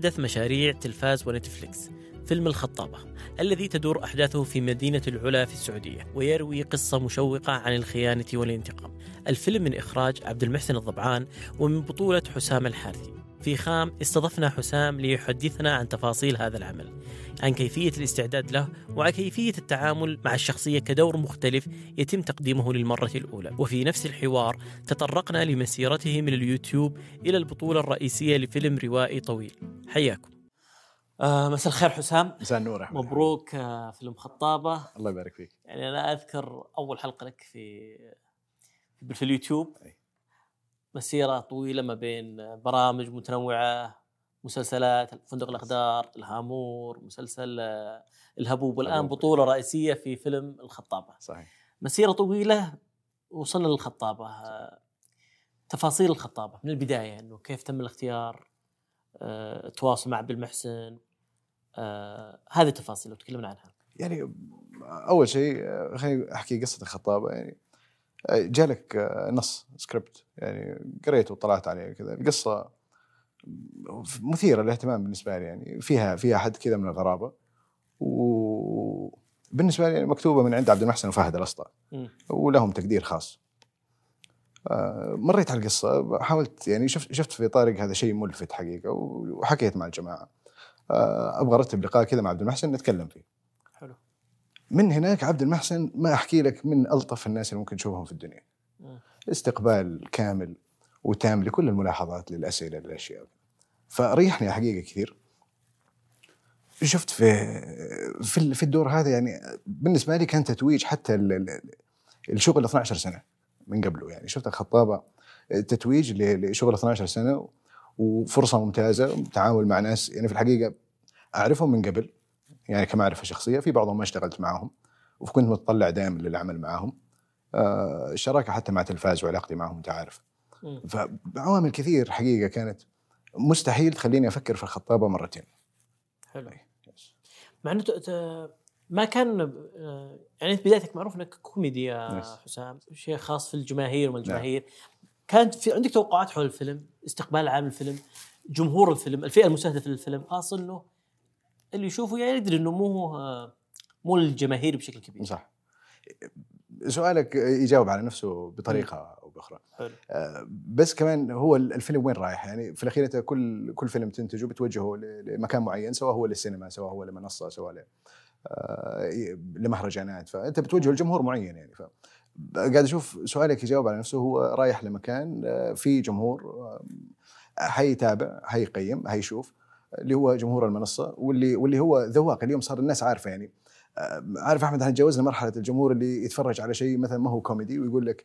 أحدث مشاريع تلفاز ونتفليكس فيلم الخطابة الذي تدور أحداثه في مدينة العلا في السعودية ويروي قصة مشوقة عن الخيانة والانتقام. الفيلم من إخراج عبد المحسن الضبعان ومن بطولة حسام الحارثي. في خام استضفنا حسام ليحدثنا عن تفاصيل هذا العمل عن كيفية الاستعداد له وعن كيفية التعامل مع الشخصية كدور مختلف يتم تقديمه للمرة الأولى. وفي نفس الحوار تطرقنا لمسيرته من اليوتيوب إلى البطولة الرئيسية لفيلم روائي طويل. حياكم. آه مساء الخير حسام. مساء النور. أحمد. مبروك آه فيلم خطابة. الله يبارك فيك. يعني أنا أذكر أول حلقة لك في في اليوتيوب أي. مسيرة طويلة ما بين برامج متنوعة مسلسلات فندق الأقدار الهامور مسلسل الهبوب. والآن الهبوب. بطولة رئيسية في فيلم الخطابة. صحيح. مسيرة طويلة وصلنا للخطابة. آه، تفاصيل الخطابة. من البداية أنه كيف تم الاختيار آه، التواصل مع عبد المحسن آه، هذه التفاصيل لو تكلمنا عنها. يعني أول شيء آه، خليني أحكي قصة الخطابة. يعني جالك آه، نص سكريبت يعني قريته وطلعت عليه كذا. القصة مثيرة للاهتمام بالنسبة لي يعني فيها فيها حد كذا من الغرابة. وبالنسبة لي يعني مكتوبة من عند عبد المحسن وفهد الأسطى. ولهم تقدير خاص. آه، مريت على القصة حاولت يعني شفت شفت في طارق هذا شيء ملفت حقيقة وحكيت مع الجماعة. آه، أبغى أرتب لقاء كذا مع عبد المحسن نتكلم فيه. من هناك عبد المحسن ما أحكي لك من ألطف الناس اللي ممكن تشوفهم في الدنيا. مم. استقبال كامل وتام لكل الملاحظات للأسئلة للأشياء. فريحني حقيقة كثير. شفت في في في الدور هذا يعني بالنسبة لي كان تتويج حتى ال- ال- الشغل 12 سنة من قبله. يعني شفت الخطابة تتويج لشغل 12 سنة وفرصة ممتازة تعامل مع ناس. يعني في الحقيقة أعرفهم من قبل. يعني كمعرفة شخصية في بعضهم ما اشتغلت معاهم وكنت متطلع دائما للعمل معاهم آه، الشراكة حتى مع تلفاز وعلاقتي معهم أنت عارف. فعوامل كثير حقيقة كانت مستحيل تخليني أفكر في الخطابة مرتين. حلو. مع إنه ما كان آه، يعني انت بدايتك معروف إنك كوميدي يا. حسام شيء خاص في الجماهير وما نعم. الجماهير. كانت في عندك توقعات حول الفيلم؟ استقبال عام الفيلم؟ جمهور الفيلم؟ الفئة المستهدفة للفيلم؟ خاصه إنه اللي يشوفه يعني يدري إنه مو مو للجماهير بشكل كبير. صح. سؤالك يجاوب على نفسه بطريقة أو بأخرى. حلو. آه، بس كمان هو الفيلم وين رايح؟ يعني في الأخير أنت كل كل فيلم تنتجه بتوجهه لمكان معين سواء هو للسينما سواء هو لمنصة سواء ل- آه، لمهرجانات. فأنت بتوجهه لجمهور معين يعني. ف قاعد أشوف سؤالك يجاوب على نفسه. هو رايح لمكان آه، في جمهور حيتابع حيقيم حيشوف اللي هو جمهور المنصة واللي واللي هو ذواق اليوم صار الناس عارفة يعني. آه، عارف أحمد إحنا تجاوزنا مرحلة الجمهور اللي يتفرج على شيء مثلا ما هو كوميدي ويقول لك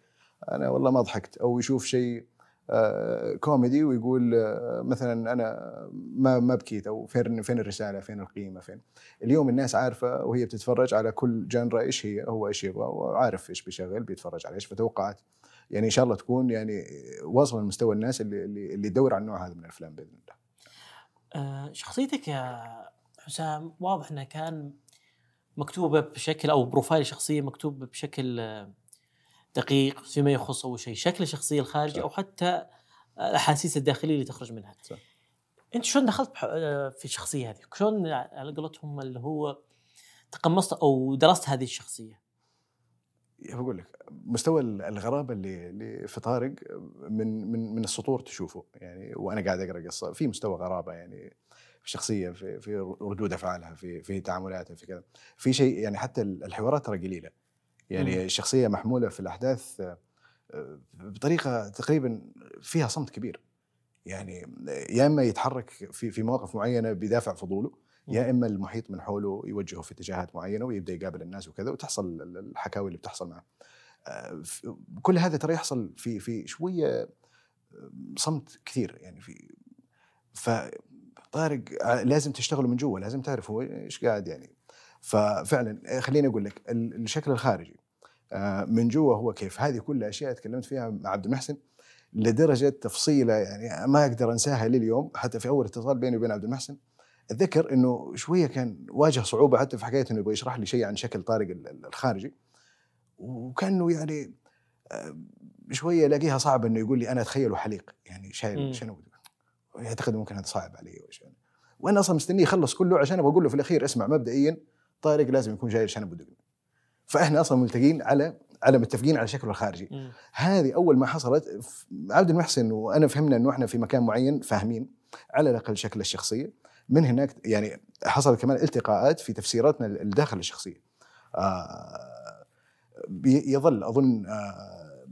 أنا والله ما ضحكت أو يشوف شيء آه، كوميدي ويقول آه، مثلا أنا ما ما بكيت أو فين فين الرسالة فين القيمة فين. اليوم الناس عارفة وهي بتتفرج على كل جنرا إيش هي هو إيش يبغى وعارف إيش بيشغل بيتفرج على إيش فتوقعت يعني إن شاء الله تكون يعني واصلة لمستوى الناس اللي اللي, اللي على النوع هذا من الأفلام بإذن الله. شخصيتك يا حسام واضح إنها كان مكتوبة بشكل أو بروفايل شخصية مكتوب بشكل آه، دقيق فيما يخص أول شيء شكل الشخصية الخارجي. أو حتى الأحاسيس الداخلية اللي تخرج منها. صح. أنت شلون دخلت آه، في الشخصية هذه؟ شلون على قولتهم اللي هو تقمصت أو درست هذه الشخصية؟ بقول لك مستوى الغرابة اللي اللي في طارق من من من السطور تشوفه يعني وأنا قاعد أقرأ قصة في مستوى غرابة يعني في شخصية في في ردود أفعالها في في تعاملاتها في كذا. في شيء يعني حتى الحوارات ترى قليلة. يعني مم. الشخصيه محمولة في الأحداث آه، بطريقة تقريبا فيها صمت كبير. يعني يا إما يتحرك في في مواقف معينة بدافع فضوله يا إما المحيط من حوله يوجهه في اتجاهات معينة ويبدأ يقابل الناس وكذا وتحصل الحكاوي اللي بتحصل معه. آه، كل هذا ترى يحصل في في شوية آه، صمت كثير يعني في فطارق آه، لازم تشتغله من جوا لازم تعرف هو إيش قاعد يعني. ففعلا خليني أقول لك ال- الشكل الخارجي من جوا هو كيف. هذه كلها أشياء تكلمت فيها مع عبد المحسن لدرجة تفصيلة يعني ما أقدر أنساها لليوم حتى في أول اتصال بيني وبين عبد المحسن. أتذكر إنه شوية كان واجه صعوبة حتى في حكاية إنه يبغى يشرح لي شيء عن شكل طارق ال- ال- الخارجي وكأنه يعني آه، شوية ألاقيها صعبة إنه يقول لي أنا اتخيله حليق يعني. شايل شنو يعتقد ممكن هذا صعب علي. وأنا أصلا مستنيه يخلص كله عشان أبغى أقول له في الأخير اسمع مبدئيا طارق لازم يكون جاي عشان ابو دقن فإحنا أصلا ملتقين على على متفقين على شكله الخارجي. هذه أول ما حصلت عبد المحسن وأنا فهمنا إنه إحنا في مكان معين فاهمين على الأقل شكل الشخصية من هناك يعني حصلت كمان التقاءات في تفسيراتنا الداخل الشخصية. آه يظل أظن آه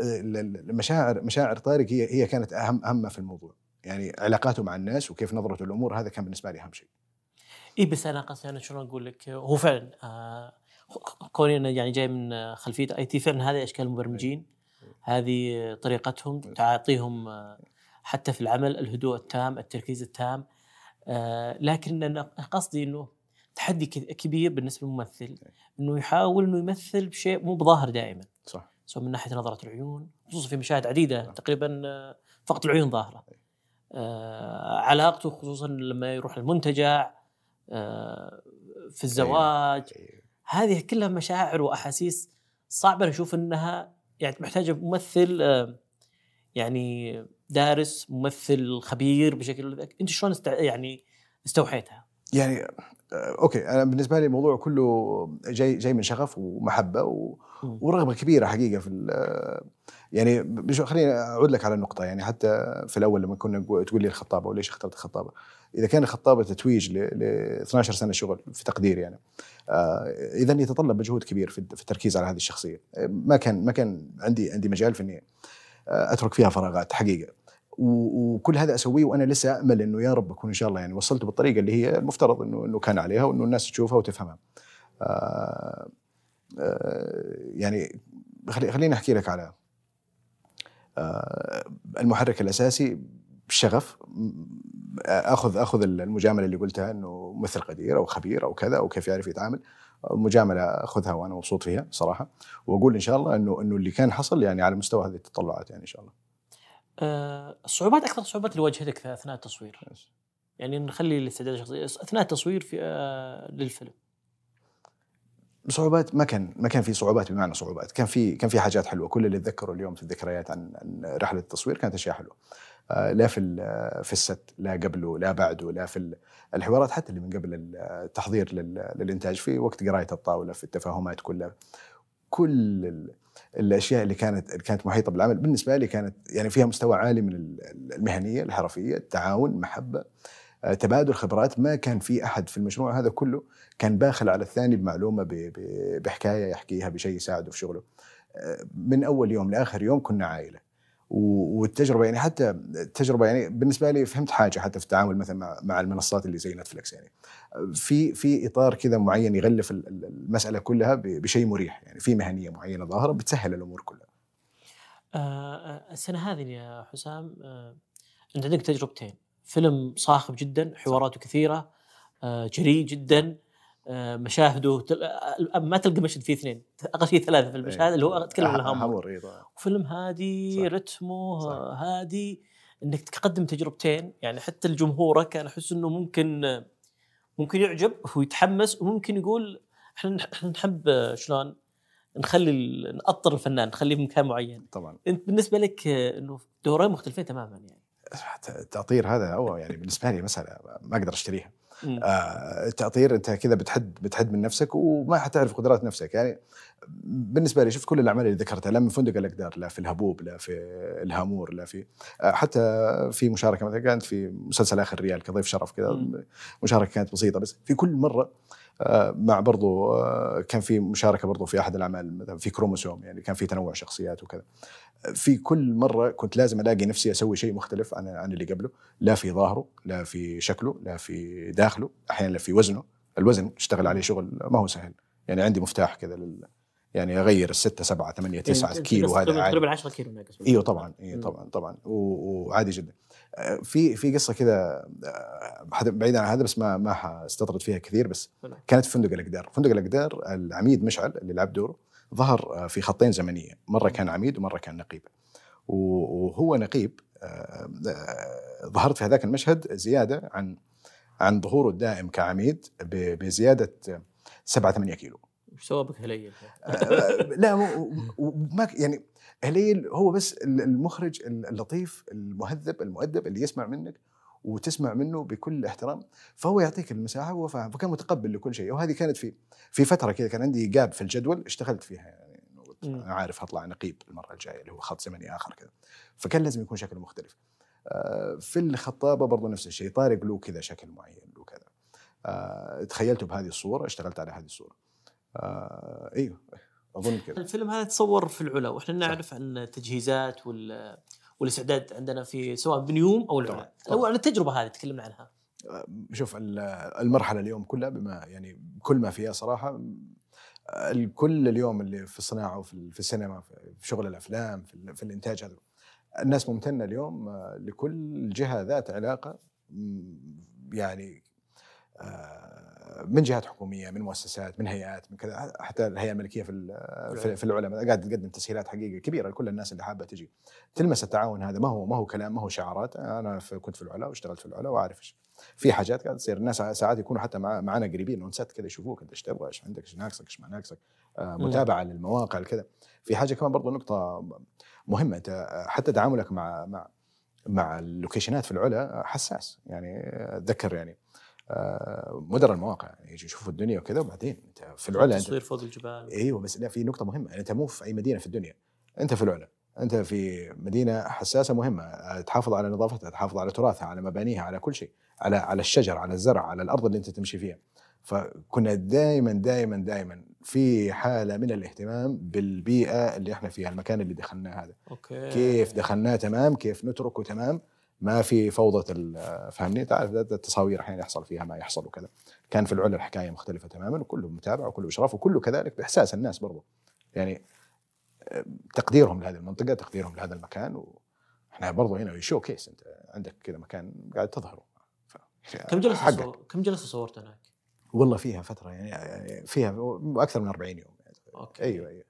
ال- المشاعر مشاعر طارق هي هي كانت اهم أهم في الموضوع. يعني علاقاته مع الناس وكيف نظرته للامور هذا كان بالنسبة لي أهم شيء. إي بس أنا قصدي أنا شلون أقول لك؟ هو فعلا آه كوني أنا يعني جاي من آه، خلفية آي تي فعلا هذه أشكال المبرمجين هذه طريقتهم تعطيهم آه، حتى في العمل الهدوء التام التركيز التام. آه لكن أنا قصدي إنه تحدي كبير بالنسبة للممثل. إنه يحاول إنه يمثل بشيء مو بظاهر دائما. صح. سواء من ناحية نظرة العيون خصوصا في مشاهد عديدة تقريبا آه، فقط العيون ظاهرة. آه، علاقته خصوصا لما يروح المنتجع آه، في الزواج. هذه كلها مشاعر وأحاسيس صعبة. أنا أشوف إنها يعني محتاجة ممثل آه، يعني دارس ممثل خبير بشكل أنت شلون استع... يعني استوحيتها؟ يعني آه، أوكي. أنا بالنسبة لي الموضوع كله جاي جاي من شغف ومحبة و... ورغبة كبيرة حقيقة في يعني خليني أعود لك على النقطة. يعني حتى في الأول لما كنا تقول لي الخطابة وليش اخترت الخطابة. إذا كان الخطابة تتويج ل ل 12 سنة شغل في تقديري يعني آه إذا يتطلب مجهود كبير في التركيز على هذه الشخصية. ما كان ما كان عندي عندي مجال في إني أترك فيها فراغات حقيقة. وكل هذا أسويه وأنا لسه امل إنه يا رب أكون إن شاء الله يعني وصلته بالطريقة اللي هي المفترض إنه إنه كان عليها وإنه الناس تشوفها وتفهمها. آه آه يعني خلي خليني أحكي لك على آه المحرك الأساسي الشغف اخذ آخذ المجاملة اللي قلتها إنه ممثل قدير أو خبير أو كذا أو كيف يعرف يتعامل. مجاملة أخذها وأنا مبسوط فيها صراحة وأقول إن شاء الله إنه إنه اللي كان حصل يعني على مستوى هذه التطلعات يعني إن شاء الله. آه، الصعوبات أكثر الصعوبات اللي واجهتك أثناء التصوير؟ يعني نخلي الاستعداد الشخصي أثناء التصوير في آه، للفيلم. صعوبات ما كان ما كان في صعوبات بمعنى صعوبات كان في كان في حاجات حلوة. كل اللي اتذكره اليوم في الذكريات عن عن رحلة التصوير كانت أشياء حلوة. لا في ال- في الست لا قبله لا بعده لا في ال- الحوارات حتى اللي من قبل التحضير لل- للإنتاج. في وقت قراية الطاولة في التفاهمات كلها. كل ال- الأشياء اللي كانت كانت محيطة بالعمل بالنسبة لي كانت يعني فيها مستوى عالي من ال- المهنية الحرفية التعاون محبة آه، تبادل خبرات. ما كان في أحد في المشروع هذا كله كان باخل على الثاني بمعلومة بحكاية يحكيها بشيء يساعده في شغله. آه، من أول يوم لآخر يوم كنا عائلة. والتجربة يعني حتى التجربة يعني بالنسبة لي فهمت حاجة حتى في التعامل مثلا مع المنصات اللي زي نتفلكس يعني. في في إطار كذا معين يغلف ال- ال- المسألة كلها بشيء مريح يعني. في مهنية معينة ظاهرة بتسهل الأمور كلها. آه، آه، السنة هذه يا حسام آه، انت عندك تجربتين. فيلم صاخب جدا حواراته كثيرة آه، جريء جدا مشاهده تل... آه، ما تلقى مشهد فيه اثنين أقل شيء ثلاثة في المشاهد اللي هو أتكلم عن الهامور هامور إيه. وفيلم هادي. رتمه. آه، هادي إنك تقدم تجربتين يعني حتى لجمهورك أنا احس إنه ممكن ممكن يعجب ويتحمس وممكن يقول إحنا إحنا نحب آه، شلون نخلي نأطر الفنان نخليه في مكان معين طبعا أنت بالنسبة لك آه، إنه دورين مختلفين تماما يعني التأطير هذا هو يعني بالنسبة لي مسألة ما أقدر أشتريها. آه، التأطير انت كذا بتحد بتحد من نفسك وما حتعرف قدرات نفسك يعني بالنسبة لي شفت كل الأعمال اللي ذكرتها لا من فندق الاقدار لا في الهبوب لا في الهامور لا في آه، حتى في مشاركة مثلا كانت في مسلسل آخر ريال كضيف شرف كذا. مشاركة كانت بسيطة بس في كل مرة آه، مع برضو آه، كان في مشاركة برضو في أحد الأعمال مثلا في كروموسوم يعني كان في تنوع شخصيات وكذا. في كل مرة كنت لازم ألاقي نفسي أسوي شيء مختلف عن عن اللي قبله لا في ظاهره لا في شكله لا في داخله أحيانا لا في وزنه. الوزن اشتغل عليه شغل ما هو سهل. يعني عندي مفتاح كذا لل يعني أغير الستة سبعة ثمانية تسعة يعني كيلو هذا عادي. تقريبا 10 كيلو إيوه طبعا إيوه. طبعا طبعا وعادي جدا. آه، في في قصة كذا آه، بعيدا عن هذا بس ما ما حاستطرد فيها كثير بس نعم. كانت في فندق الأقدار، فندق الأقدار العميد مشعل اللي لعب دوره ظهر آه، في خطين زمنية، مرة كان عميد ومرة كان نقيب. وهو نقيب آه، ظهرت في هذاك المشهد زيادة عن عن ظهوره الدائم كعميد بزيادة 7 8 كيلو. وش سوى بك هليل؟ آه، لا و- و- وما يعني هليل هو بس ال- المخرج اللطيف المهذب المؤدب اللي يسمع منك وتسمع منه بكل احترام فهو يعطيك المساحة وهو فاهم فكان متقبل لكل شيء. وهذه كانت في في فترة كذا كان عندي جاب في الجدول اشتغلت فيها يعني. أنا عارف هطلع نقيب المرة الجاية اللي هو خط زمني آخر كذا. فكان لازم يكون شكله مختلف. آه، في الخطابة برضو نفس الشيء طارق له كذا شكل معين له كذا. آه، تخيلته بهذه الصورة اشتغلت على هذه الصورة. آه، إيوه أظن كذا. الفيلم هذا تصور في العلا وإحنا نعرف عن التجهيزات وال والاستعداد عندنا في سواء بنيوم أو العلا. لو عن التجربة هذه تكلمنا عنها. شوف ال- المرحلة اليوم كلها بما يعني كل ما فيها صراحة الكل اليوم اللي في الصناعة وفي في السينما في شغل الأفلام في, في الإنتاج هذا الناس ممتنة اليوم آه، لكل جهة ذات علاقة يعني آه، من جهات حكومية من مؤسسات من هيئات من كذا حتى الهيئة الملكية في في- العلا. قاعدة تقدم تسهيلات حقيقه كبيرة لكل الناس اللي حابة تجي. تلمس التعاون هذا. ما هو ما هو كلام ما هو شعارات. أنا في كنت في العلا واشتغلت في العلا وأعرف إيش. في حاجات قاعدة تصير. الناس ساعات يكونوا حتى مع معنا قريبين. on set كذا يشوفوك انت إيش تبغى إيش عندك إيش ناقصك إيش ما ناقصك. آه مم. متابعة للمواقع كذا في حاجة كمان برضو نقطة مهمة. أنت حتى تعاملك مع مع مع اللوكيشنات في العلا حساس. يعني اتذكر يعني. آه، مدراء المواقع يعني يجي يشوفوا الدنيا وكذا وبعدين أنت في العلا تصوير فوق الجبال. أيوه بس لا في نقطة مهمة يعني أنت مو في أي مدينة في الدنيا أنت في العلا أنت في مدينة حساسة مهمة أه، تحافظ على نظافتها تحافظ على تراثها على مبانيها على كل شيء على على الشجر على الزرع على الأرض اللي أنت تمشي فيها. فكنا دائما دائما دائما في حالة من الاهتمام بالبيئة اللي إحنا فيها المكان اللي دخلناه هذا. okay. كيف دخلناه تمام كيف نتركه تمام ما في فوضى ال- فاهمني تعرف التصاوير أحيانا يحصل فيها ما يحصل وكذا. كان في العلا الحكاية مختلفة تماما وكله متابعه وكله اشراف وكله كذلك بإحساس الناس برضو. يعني آه، تقديرهم لهذه المنطقة تقديرهم لهذا المكان وإحنا برضو هنا showcase أنت عندك كذا مكان قاعد تظهره. ف- كم جلسة حقك. صور... كم جلسة صورت هناك؟ والله فيها فترة يعني, يعني فيها أكثر من 40 يوم. okay. أيوه أيوه.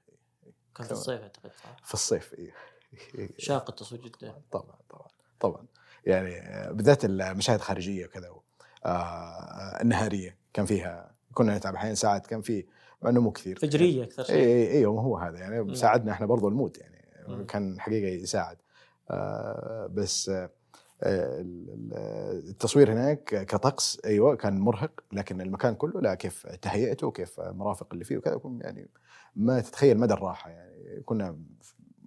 كان في الصيف أعتقد صح؟ في الصيف أيوه شاق التصوير جدا. طبعا طبعا طبعا. يعني آه، بالذات المشاهد الخارجية وكذا آه النهارية كان فيها كنا نتعب أحيانا ساعات كان في مع انه مو كثير فجريه أكثر اي شيء اي أيوه ما هو هذا يعني. ساعدنا إحنا برضو ال mood يعني. كان حقيقة يساعد آه بس آه ال- ال- التصوير هناك كطقس أيوه كان مرهق لكن المكان كله لا كيف تهيئته وكيف المرافق اللي فيه وكذا يعني ما تتخيل مدى الراحة يعني كنا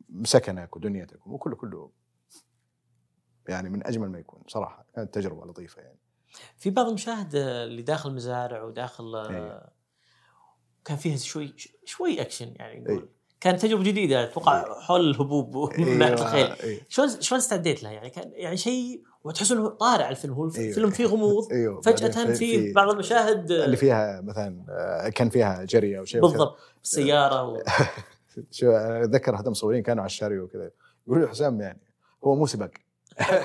مسكنك ودنيتك وكله كله يعني من أجمل ما يكون صراحة. كانت تجربة لطيفة يعني. في بعض المشاهد اللي داخل مزارع وداخل أيوة. كان فيها شوي شوي اكشن يعني نقول أيوة. كانت تجربة جديدة أتوقع حول الهبوب من ناحيه الخيل. أيوة. شلون شلون استعديت لها يعني؟ كان يعني شيء وتحس إنه طارع الفيلم هو أيوة. الفيلم فيه غموض. إيوه. فجأة في بعض المشاهد اللي فيها مثلا آه، كان فيها جري أو شيء. بالضبط. السياره و... شو أتذكر حتى مصورين كانوا على الشاري وكذا. يقولوا حسام يعني هو مو سباق.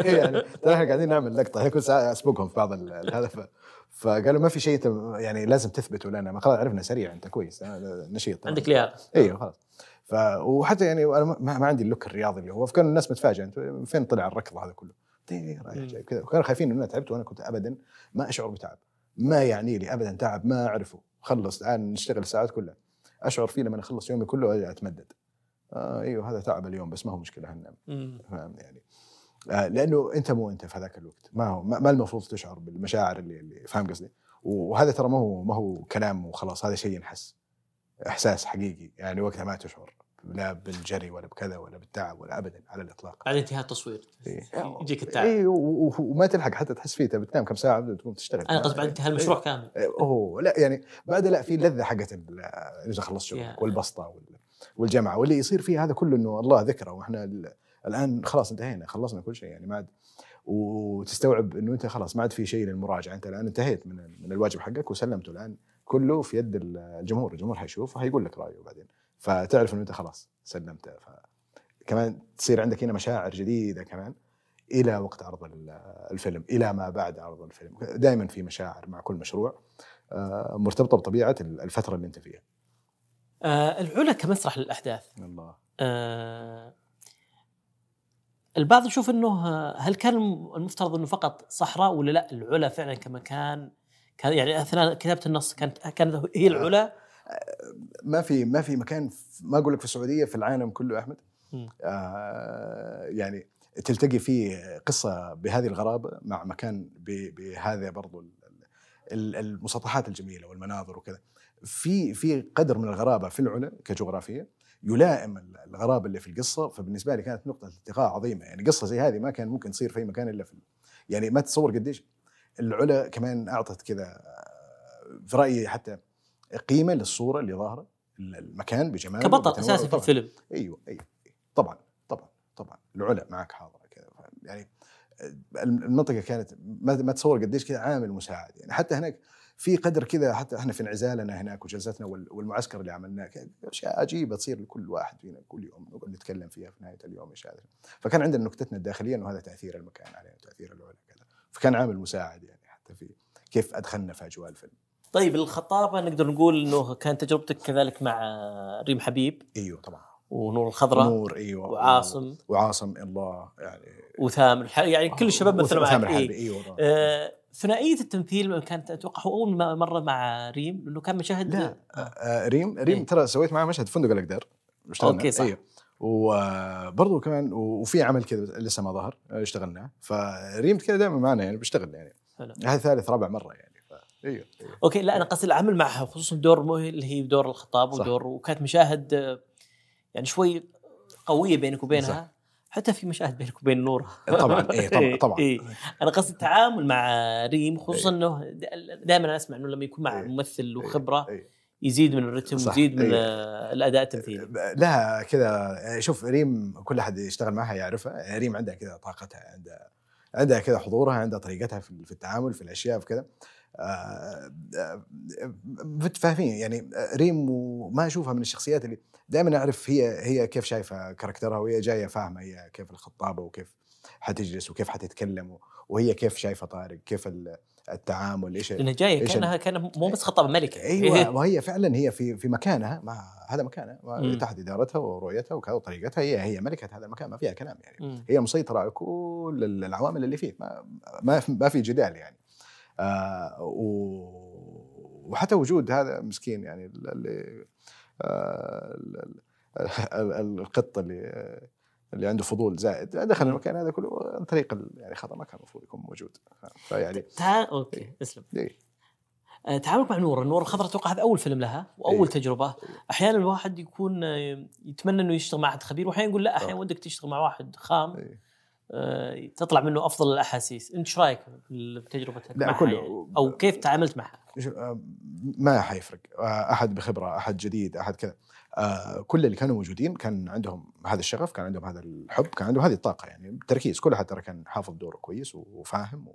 يعني ترى إحنا قاعدين نعمل لقطة هي كل ساعه أسبقهم في بعض هذا فقالوا ما في شيء يعني لازم تثبته لنا. ما خلاص عرفنا سريع أنت كويس آه، نشيط. عندك لياقة. أيوه خلاص. ف وحتى يعني أنا ما, ما عندي اللوك الرياضي اللي هو فكان الناس متفاجئة انت فين طلع الركض هذا كله؟ دي رايح مم. جاي كذا. وكانوا خايفين إنه أنا تعبت وأنا كنت ابدا ما أشعر بتعب. ما يعني لي ابدا تعب ما أعرفه. خلص الآن نشتغل الساعات كلها. أشعر فيه لما أخلص يومي كله أتمدد. آه إيوه هذا تعب اليوم بس ما هو مشكلة هننام. فاهم يعني. لأنه أنت مو أنت في هذاك الوقت. ما هو ما, المفروض تشعر بالمشاعر اللي, اللي فاهم قصدي؟ وهذا ترى ما هو ما هو كلام وخلاص هذا شيء ينحس. إحساس حقيقي يعني وقتها ما تشعر لا بالجري ولا بكذا ولا بالتعب ولا ابدا على الإطلاق. بعد انتهاء التصوير. إيه. يجيك التعب. اي وما تلحق حتى تحس فيه تبي تنام كم ساعة تقوم تشتغل. أنا قصدي بعد انتهاء المشروع كامل. إيه، اوه لا يعني بعد لا في لذة حقت إذا خلصت شغلك. والبسطة وال- والجامعة واللي يصير فيه هذا كله إنه الله ذكره. وإحنا الآن خلاص انتهينا خلصنا كل شيء يعني ما عاد. وتستوعب إنه أنت خلاص ما عاد في شيء للمراجعة. أنت الآن انتهيت من من الواجب حقك وسلمته الآن كله في يد الجمهور. الجمهور حيشوف وحيقول لك رأيه بعدين. فتعرف إنه أنت خلاص سلمته. فكمان تصير عندك هنا مشاعر جديدة كمان إلى وقت عرض ال- الفيلم إلى ما بعد عرض الفيلم. دائما في مشاعر مع كل مشروع آه، مرتبطة بطبيعة الفترة اللي أنت فيها. آه العلا كمسرح للأحداث. الله. آه البعض يشوف إنه آه، هل كان المفترض إنه فقط صحراء ولا لا؟ العلا فعلا كمكان كان يعني أثناء كتابة النص كانت كانت هي العلا. ما في ما في مكان ما أقول لك في السعودية في العالم كله أحمد. آه يعني تلتقي فيه قصة بهذه الغرابة مع مكان بهذا برضو ال- ال- المسطحات الجميلة والمناظر وكذا. في في قدر من الغرابة في العلا كجغرافية يلائم الغرابه اللي في القصة فبالنسبة لي كانت نقطة التقاء عظيمة يعني قصة زي هذه ما كان ممكن تصير في أي مكان إلا في يعني ما تتصور قديش العلا كمان أعطت كذا آه، في رأيي حتى قيمة للصورة اللي ظاهرة المكان بجماله كبطل. أساسي في. الفيلم أيوه أيوه طبعا طبعا طبعا العلا معك حاضره كذا يعني المنطقة كانت ما تصور قديش كذا عامل مساعد. يعني حتى هناك في قدر كذا حتى إحنا في انعزالنا هناك وجلستنا وال- والمعسكر اللي عملناه أشياء عجيبة تصير لكل واحد فينا كل يوم نقعد نتكلم فيها في نهاية اليوم إيش هذا فكان عندنا نكتتنا الداخلية إنه هذا تأثير المكان علينا تأثير العلا كذا. فكان عامل مساعد يعني حتى في كيف أدخلنا في أجواء الفيلم. طيب الخطابة نقدر نقول إنه كانت تجربتك كذلك مع ريم حبيب؟ إيوه طبعا. ونور الخضراء نور إيوه وعاصم وعاصم الله يعني وثامر يعني كل الشباب مثلوا معك ثامر إيه. حربي إيوه آه، ثنائية التمثيل كانت أتوقع هو أول مرة مع ريم لأنه كان مشاهد لا آه. آه ريم ريم إيه. ترى سويت معاه مشهد فندق الأقدار اشتغلنا. okay، صح. أيوه وبرضه كمان وفي عمل كذا لسه ما ظهر آه، اشتغلناه فريم كذا دائما معنا يعني بيشتغل يعني. هذا ثالث رابع مرة يعني ف... إيوه أوكي لا أنا قصدي العمل معها خصوصا دور اللي هي دور الخطاب. ودور وكانت مشاهد آه، يعني شوي قوية بينك وبينها صح. حتى في مشاهد بينك وبين نور طبعا إيه طبعا إيه، طبعا إيه. أنا قصدي التعامل مع ريم خصوصا إنه دائما أسمع إنه لما يكون مع إيه. ممثل وخبرة إيه. يزيد من الرتم. ويزيد من إيه. الأداء التمثيلي لها كذا شوف ريم كل أحد يشتغل معها يعرفها ريم عندها كذا طاقتها عندها عندها كذا حضورها عندها طريقتها في التعامل في الأشياء في كذا متفاهمين يعني ريم وما أشوفها من الشخصيات اللي دائما أعرف هي هي كيف شايفة كاركترها وهي جاية فاهمة هي كيف الخطابة وكيف حتجلس وكيف حتتكلم وهي كيف شايفة طارق كيف ال- التعامل إيش لأنها جاية كأنها كان مو بس خطابة ملكة أيوه وهي فعلا هي في في مكانها مع هذا مكانها. تحت إدارتها ورؤيتها وكذا وطريقتها هي هي ملكة هذا المكان ما فيها كلام يعني. هي مسيطرة على كل العوامل اللي فيه ما ما, ما في جدال يعني آه وحتى وجود هذا مسكين يعني اللي آه ال- ال- ال- القط اللي اللي عنده فضول زائد دخل المكان هذا كله عن طريق يعني خطأ ما كان المفروض يكون موجود فيعني تع... أوكي اسلم إيه. آه، تعاملك مع نور نور الخضراء أتوقع هذا أول فيلم لها وأول إيه. تجربة أحيانا الواحد يكون يتمنى إنه يشتغل مع أحد خبير وأحيانا يقول لا أحيانا. ودك تشتغل مع واحد خام إيه. آه، تطلع منه أفضل الأحاسيس. أنت إيش رأيك بتجربتك لا، معها كله- يعني؟ أو كيف تعاملت معها آه، ما حيفرق. آه، أحد بخبرة أحد جديد أحد كذا. كل اللي كانوا موجودين كان عندهم هذا الشغف كان عندهم هذا الحب كان عندهم هذه الطاقة. يعني التركيز كل احد ترى كان حافظ دوره كويس وفاهم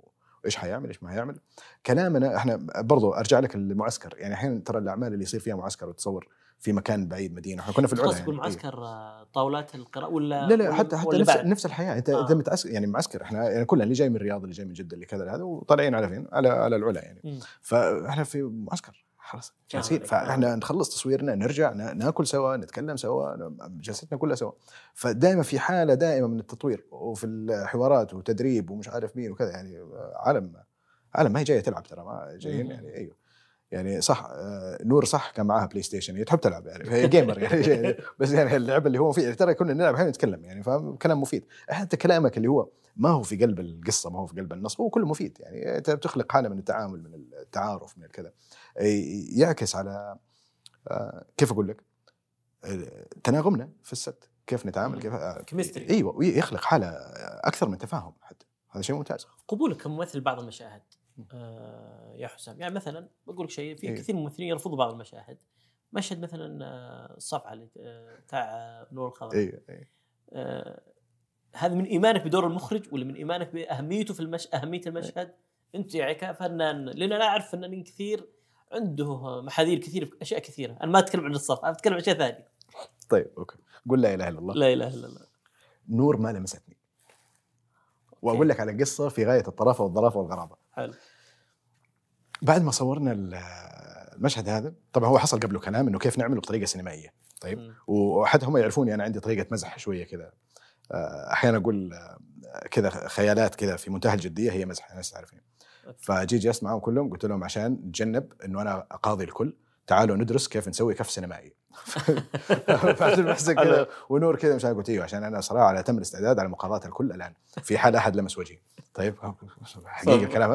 وإيش حيعمل إيش ما حيعمل. كلامنا إحنا برضو أرجع لك للمعسكر يعني أحيانا ترى الأعمال اللي يصير فيها معسكر وتصور في مكان بعيد مدينة إحنا كنا في العلا يعني. تقول معسكر آه، طاولات القراءة ولا لا لا حتى حتى نفس بعد؟ نفس الحياة أنت آه. انت متعسكر يعني معسكر إحنا يعني كلنا اللي جاي من الرياض اللي جاي من جدة اللي كذا هذا وطالعين على فين؟ على على العلا يعني. فإحنا في معسكر خلاص جالسين. فإحنا نخلص تصويرنا نرجع نا- ناكل سوا نتكلم سوا جلستنا كلها سوا فدائما في حالة دائمه من التطوير وفي الحوارات وتدريب ومش عارف مين وكذا يعني عالم عالم ما هي جاية تلعب ترى ما جايين. يعني أيوه يعني صح آه، نور صح كان معاها PlayStation هي تحب تلعب يعني هي gamer يعني بس يعني اللعبة اللي هو فيه ترى كنا نلعب أحيانا نتكلم يعني فاهم؟ كلام مفيد. حتى كلامك اللي هو ما هو في قلب القصة ما هو في قلب النص هو كله مفيد يعني انت بتخلق حالة من التعامل من التعارف من الكذا يعكس على آه، كيف أقول لك؟ آه، تناغمنا في الست كيف نتعامل كيف آه، كيمستري. إيوه ويخلق حالة أكثر من تفاهم حتى. هذا شيء ممتاز. قبولك كممثل بعض المشاهد. آه يا حسام. يعني مثلا بقول لك شيء في إيه. كثير من الممثلين يرفضوا بعض المشاهد. مشهد مثلا آه، الصفعة اللي آه، بتاع نور الخضر أيوه آه هذا من إيمانك بدور المخرج ولا من إيمانك بأهميته في المش... أهمية المشهد؟ أنت يعني كفنان لأن أنا أعرف فنانين كثير عنده محاذير كثير في أشياء كثيرة. أنا ما أتكلم عن الصف أنا أتكلم عن أشياء ثانية. طيب أوكي. قول لا إله إلا الله. لا إله إلا الله. نور ما لمستني. وأقول لك على قصة في غاية الطرافة والظرافه والغرابة. حلو. بعد ما صورنا ال- المشهد هذا طبعا هو حصل قبله كلام إنه كيف نعمله بطريقة سينمائية. طيب. وحتى هم يعرفوني أنا عندي طريقة مزح شوية كذا. آه، أحيانا أقول آه، كذا خيالات كذا في منتهى الجدية هي مزح الناس تعرفين. فجيت جلست معاهم كلهم قلت لهم عشان نتجنب إنه أنا أقاضي الكل. تعالوا ندرس كيف نسوي كف سينمائي. فعبد المحسن كذا ونور كذا مش قلت أيوه عشان أنا صراحة على تم الاستعداد على مقاضاه الكل الآن. في حال أحد لمس وجهي. طيب حقيقه الكلام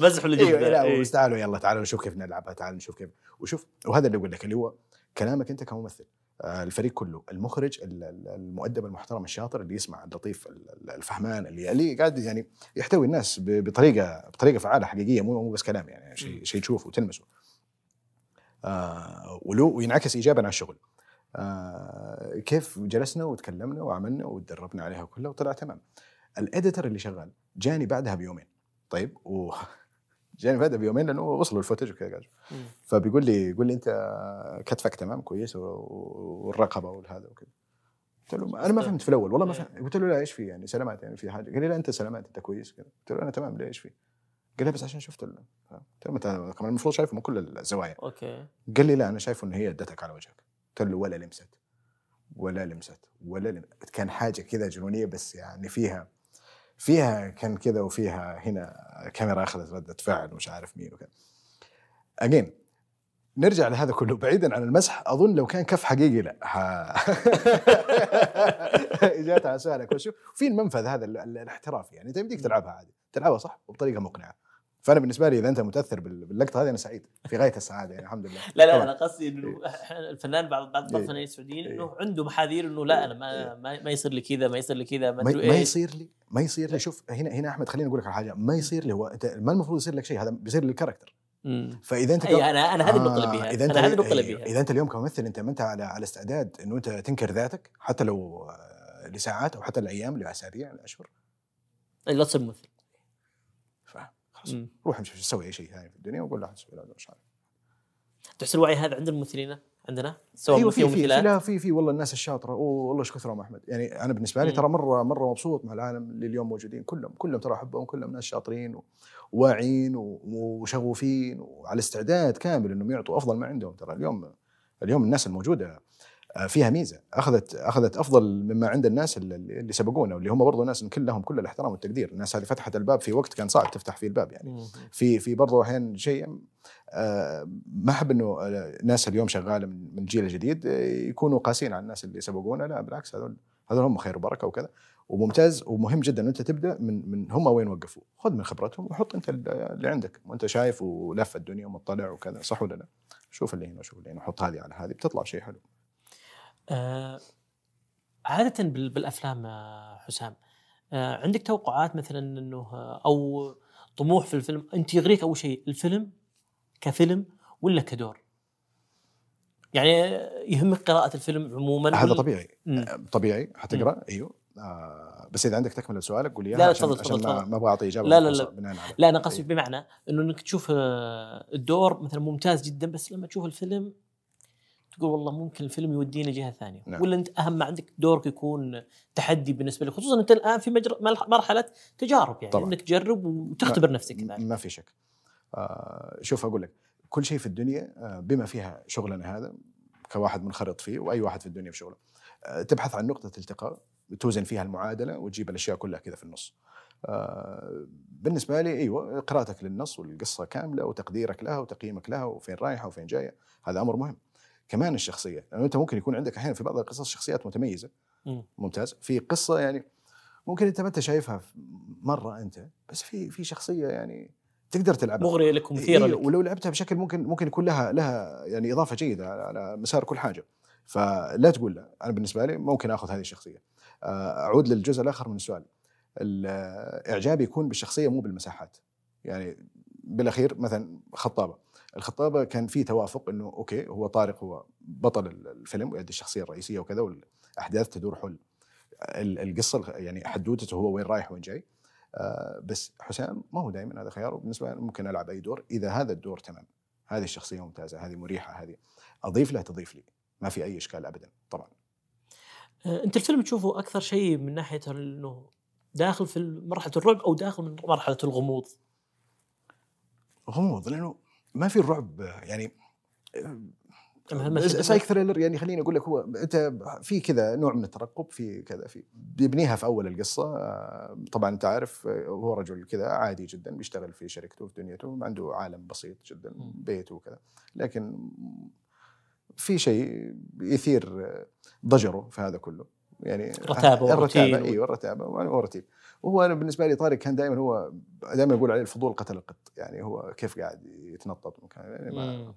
مزح ولا أيوه لا إيه. تعالوا يلا تعالوا نشوف كيف نلعبها تعالوا نشوف كيف. وشوف وهذا اللي أقول لك اللي هو كلامك أنت كممثل آه، الفريق كله المخرج المؤدب المحترم الشاطر اللي يسمع اللطيف الفهمان اللي اللي قاعد يعني يحتوي الناس بطريقة بطريقة فعالة حقيقية مو مو بس كلام يعني شيء شيء تشوفه وتلمسه. وينعكس ايجابا على الشغل. آه كيف جلسنا وتكلمنا وعملنا وتدربنا عليها كلها وطلع تمام. الإديتر اللي شغال جاني بعدها بيومين. طيب و جاني بعدها بيومين لأنه وصلوا ال footage وكذا فبيقول لي يقول لي أنت كتفك تمام كويس والرقبة والهذا وكذا. قلت له أنا ما فهمت في الأول والله ما فهمت. قلت له لا إيش في يعني؟ سلامات يعني في حاجة. قال لي لا أنت سلامات أنت كويس كذا. قلت له أنا تمام ليه إيش في؟ قال لي بس عشان شفت قلت له انت كمان المفروض شايفه من كل الزوايا. okay. قال لي لا أنا شايفه ان هي ادتك على وجهك. قلت له ولا لمست. ولا لمست. ولا لمست كان حاجة كذا جنونية بس يعني فيها فيها كان كذا وفيها هنا كاميرا أخذت ردة فعل ومش عارف مين وكذا. اجين نرجع لهذا كله. بعيدا عن المسح أظن لو كان كف حقيقي لا. إجابة على سؤالك. وشوف في المنفذ هذا الاحترافي يعني. انت يمديك تلعبها عادي. تلعبها صح؟ وبطريقة مقنعة. فأنا بالنسبة لي إذا أنت متأثر باللقطة هذه أنا سعيد في غاية السعادة يعني الحمد لله. لا لا أنا قصدي إنه إيه. الفنان بعض بعض الفنانين إيه. السعوديين إنه إيه. عنده محاذير إنه لا أنا ما ما يصير لي كذا ما يصير لي كذا ما, ما, ما يصير لي ما يصير لي. شوف هنا هنا أحمد خليني أقول لك على حاجة. ما يصير لي هو أنت ما المفروض يصير لك شيء هذا بيصير للكاركتر فإذا أنت أي أنا أنا هذه النقطه اللي بيها إذا أنت أنا هذه النقطه اللي بيها إذا أنت اليوم كممثل أنت ما أنت على على استعداد إنه أنت تنكر ذاتك حتى لو آه، لساعات أو حتى لأيام لأسابيع لأشهر. لا تصير ممثل. خلاص. روح امشي سوي أي شيء ثاني في الدنيا وقول له تسوي لا مش عارف. تحس الوعي هذا عند الممثلين عندنا؟ سواء أيوة في في لا في في والله الناس الشاطرة. والله إيش كثرهم أحمد. يعني أنا بالنسبة لي ترى مرة مرة مبسوط مع العالم اللي اليوم موجودين. كلهم كلهم ترى أحبهم كلهم ناس شاطرين وواعيين وشغوفين وعلى استعداد كامل إنهم يعطوا أفضل ما عندهم. ترى اليوم اليوم الناس الموجودة فيها ميزة. أخذت أخذت أفضل مما عند الناس اللي, سبقونا واللي هم برضو ناس كلهم كل الاحترام والتقدير. الناس هذه فتحت الباب في وقت كان صعب تفتح فيه الباب يعني. في في برضو أحيانا شيء آه، ما أحب إنه الناس اليوم شغالة من الجيل الجديد آه، يكونوا قاسين على الناس اللي سبقونا. لا بالعكس هذول هذول هم خير وبركة وكذا. وممتاز ومهم جدا إن أنت تبدأ من من هم وين وقفوا. خذ من خبرتهم وحط أنت اللي عندك. وأنت شايف ولف الدنيا ومطلع وكذا صح ولا لا؟ شوف اللي هنا وشوف اللي هنا. وحط هذه على هذه بتطلع شيء حلو. آه عادة بالأفلام حسام. آه عندك توقعات مثلا إنه آه، أو طموح في الفيلم؟ أنت يغريك أول شيء الفيلم كفيلم ولا كدور؟ يعني يهمك قراءة الفيلم عموما هذا طبيعي. مم. طبيعي. حتقرا أيوه. آه بس إذا عندك تكملة سؤالك قول لي لا عشان, عشان ما, ما أبغى اعطي إجابة لا لا لا, لا أنا قصدي بمعنى إنه إنك تشوف آه، الدور مثلا ممتاز جدا بس لما تشوف الفيلم تقول والله ممكن الفيلم يودينا جهة ثانية. نعم. ولا أنت أهم ما عندك دورك يكون تحدي بالنسبة لك خصوصا أنت الآن في مجر... مرحلة تجارب يعني. طبعا. انك تجرب وتختبر ما نفسك ما في شك. آه شوف أقول لك كل شيء في الدنيا آه بما فيها شغلنا هذا كواحد منخرط فيه وأي واحد في الدنيا في شغله آه تبحث عن نقطة التقاء توزن فيها المعادلة وتجيب الأشياء كلها كذا في النص. آه بالنسبة لي أيوه قراءتك للنص والقصة كاملة وتقديرك لها وتقييمك لها وفين رايحة وفين جاية هذا أمر مهم. كمان الشخصية. لأنه أنت ممكن يكون عندك أحيانا في بعض القصص شخصيات متميزة. ممتاز. في قصة يعني ممكن أنت ما أنت شايفها مرة أنت بس في في شخصية يعني تقدر تلعبها. مغرية لك ومثيره إيه لك. ولو لعبتها بشكل ممكن ممكن يكون لها لها يعني إضافة جيدة على مسار كل حاجة. فلا تقول لا. أنا بالنسبة لي ممكن آخذ هذه الشخصية. آه، أعود للجزء الآخر من السؤال. الإعجاب يكون بالشخصية مو بالمساحات. يعني بالأخير مثلا خطابة. الخطابة كان في توافق إنه أوكي هو طارق هو بطل الفيلم ويؤدي الشخصية الرئيسية وكذا والأحداث تدور حول القصة يعني حدوته هو وين رايح وين جاي. آه بس حسام ما هو دائما هذا خيار وبالنسبة لي ممكن ألعب أي دور إذا هذا الدور تمام. هذه الشخصية ممتازة هذه مريحة هذه أضيف له تضيف لي. ما في أي إشكال ابدا طبعا. آه، أنت الفيلم تشوفه أكثر شيء من ناحية إنه داخل في مرحلة الرعب أو داخل من مرحلة الغموض؟ غموض لأنه ما في الرعب يعني psych thriller يعني خليني أقول لك هو أنت في كذا نوع من الترقب في كذا في بيبنيها في أول القصة آه، طبعا أنت عارف آه، هو رجل كذا عادي جدا بيشتغل في شركته في دنيته عنده عالم بسيط جدا بيته وكذا لكن في شيء يثير ضجره في هذا كله يعني رتابة الرتابة إيوه الرتابة ورتيب وهو أنا بالنسبة لي طارق كان دائما هو دائما يقول عليه الفضول قتل القط يعني هو كيف قاعد يتنطط مكان يعني ما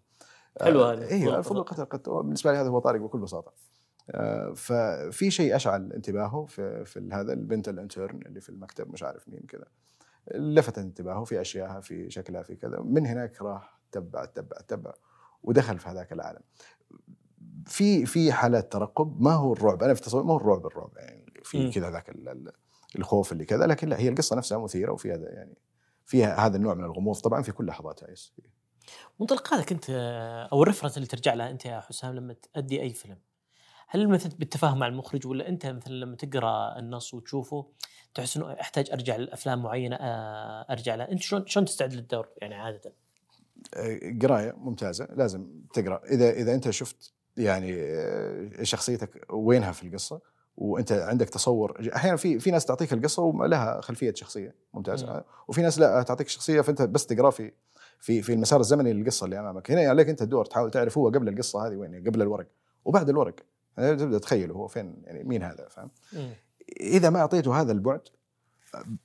حلو هذا أيوه الفضول قتل. القط. بالنسبة لي هذا هو طارق بكل بساطة. آه، ففي شيء أشعل انتباهه في في هذا البنت الانترن اللي في المكتب مش عارف مين كذا لفت انتباهه في اشيائها في شكلها في كذا من هناك راح تبع تبع تبع ودخل في هذاك العالم. في في حالات ترقب ما هو الرعب أنا في تصور ما هو الرعب الرعب يعني في كذا ذاك الخوف اللي كذا لكن لا هي القصة نفسها مثيرة وفيها يعني فيها هذا النوع من الغموض. طبعا في كل لحظاتها يس منطلقاتك أنت أو الرفرنس اللي ترجع لها أنت يا حسام لما تأدي أي فيلم هل مثلا بالتفاهم مع المخرج ولا أنت مثلا لما تقرأ النص وتشوفه تحس إنه أحتاج أرجع لأفلام معينة آه، أرجع لها؟ أنت شلون شلون تستعد للدور يعني عادة؟ آه، قراية ممتازة لازم تقرأ. إذا إذا أنت شفت يعني آه، شخصيتك وينها في القصة وأنت عندك تصور. أحيانا في في ناس تعطيك القصة ولها خلفية شخصية ممتازة. وفي ناس لا تعطيك شخصيه فأنت بس تقرأ في في في المسار الزمني للقصة اللي أمامك. هنا عليك أنت الدور تحاول تعرف هو قبل القصة هذه وين قبل الورق وبعد الورق. يعني تبدأ تخيل هو فين يعني مين هذا فاهم؟ إذا ما أعطيته هذا البعد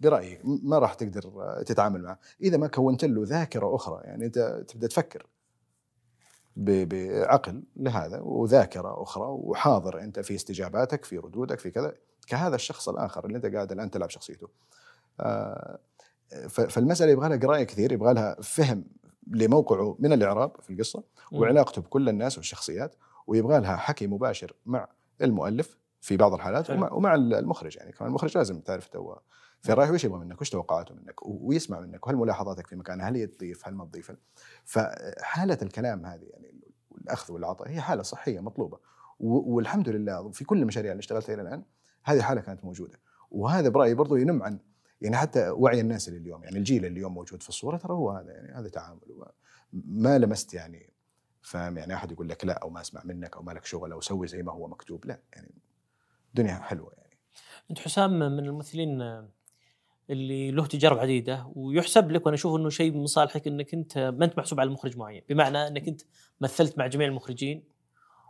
برأيي ما راح تقدر تتعامل معه. إذا ما كونت له ذاكرة أخرى يعني أنت تبدأ تفكر. بعقل لهذا وذاكرة أخرى وحاضر أنت في استجاباتك في ردودك في كذا. كهذا الشخص الآخر اللي أنت قاعد الآن تلعب شخصيته. آه، فالمسألة يبغى لها قراية كثير يبغى لها فهم لموقعه من الإعراب في القصة وعلاقته بكل الناس والشخصيات ويبغى لها حكي مباشر مع المؤلف في بعض الحالات ومع, ومع المخرج يعني. كمان المخرج لازم تعرف تو في رايح؟ وش يبغى منك؟ وش توقعاته منك؟ ويسمع منك. وهل ملاحظاتك في مكانها هل هي تضيف هل ما تضيف؟ فحاله الكلام هذه يعني الأخذ والعطاء هي حالة صحية مطلوبة. والحمد لله في كل المشاريع اللي اشتغلتها إلى الآن هذه حالة كانت موجودة. وهذا برأيي برضو ينم عن يعني حتى وعي الناس اللي اليوم يعني الجيل اللي اليوم موجود في الصورة ترى هو هذا يعني هذا تعامل. ما لمست يعني فاهم؟ يعني أحد يقول لك لا أو ما أسمع منك أو ما لك شغل أو سوي زي ما هو مكتوب. لا يعني الدنيا حلوة يعني. أنت حسام من الممثلين اللي له تجارب عديدة ويحسب لك وأنا أشوف إنه شيء من صالحك إنك أنت ما أنت محسوب على مخرج معين، بمعنى إنك أنت مثلت مع جميع المخرجين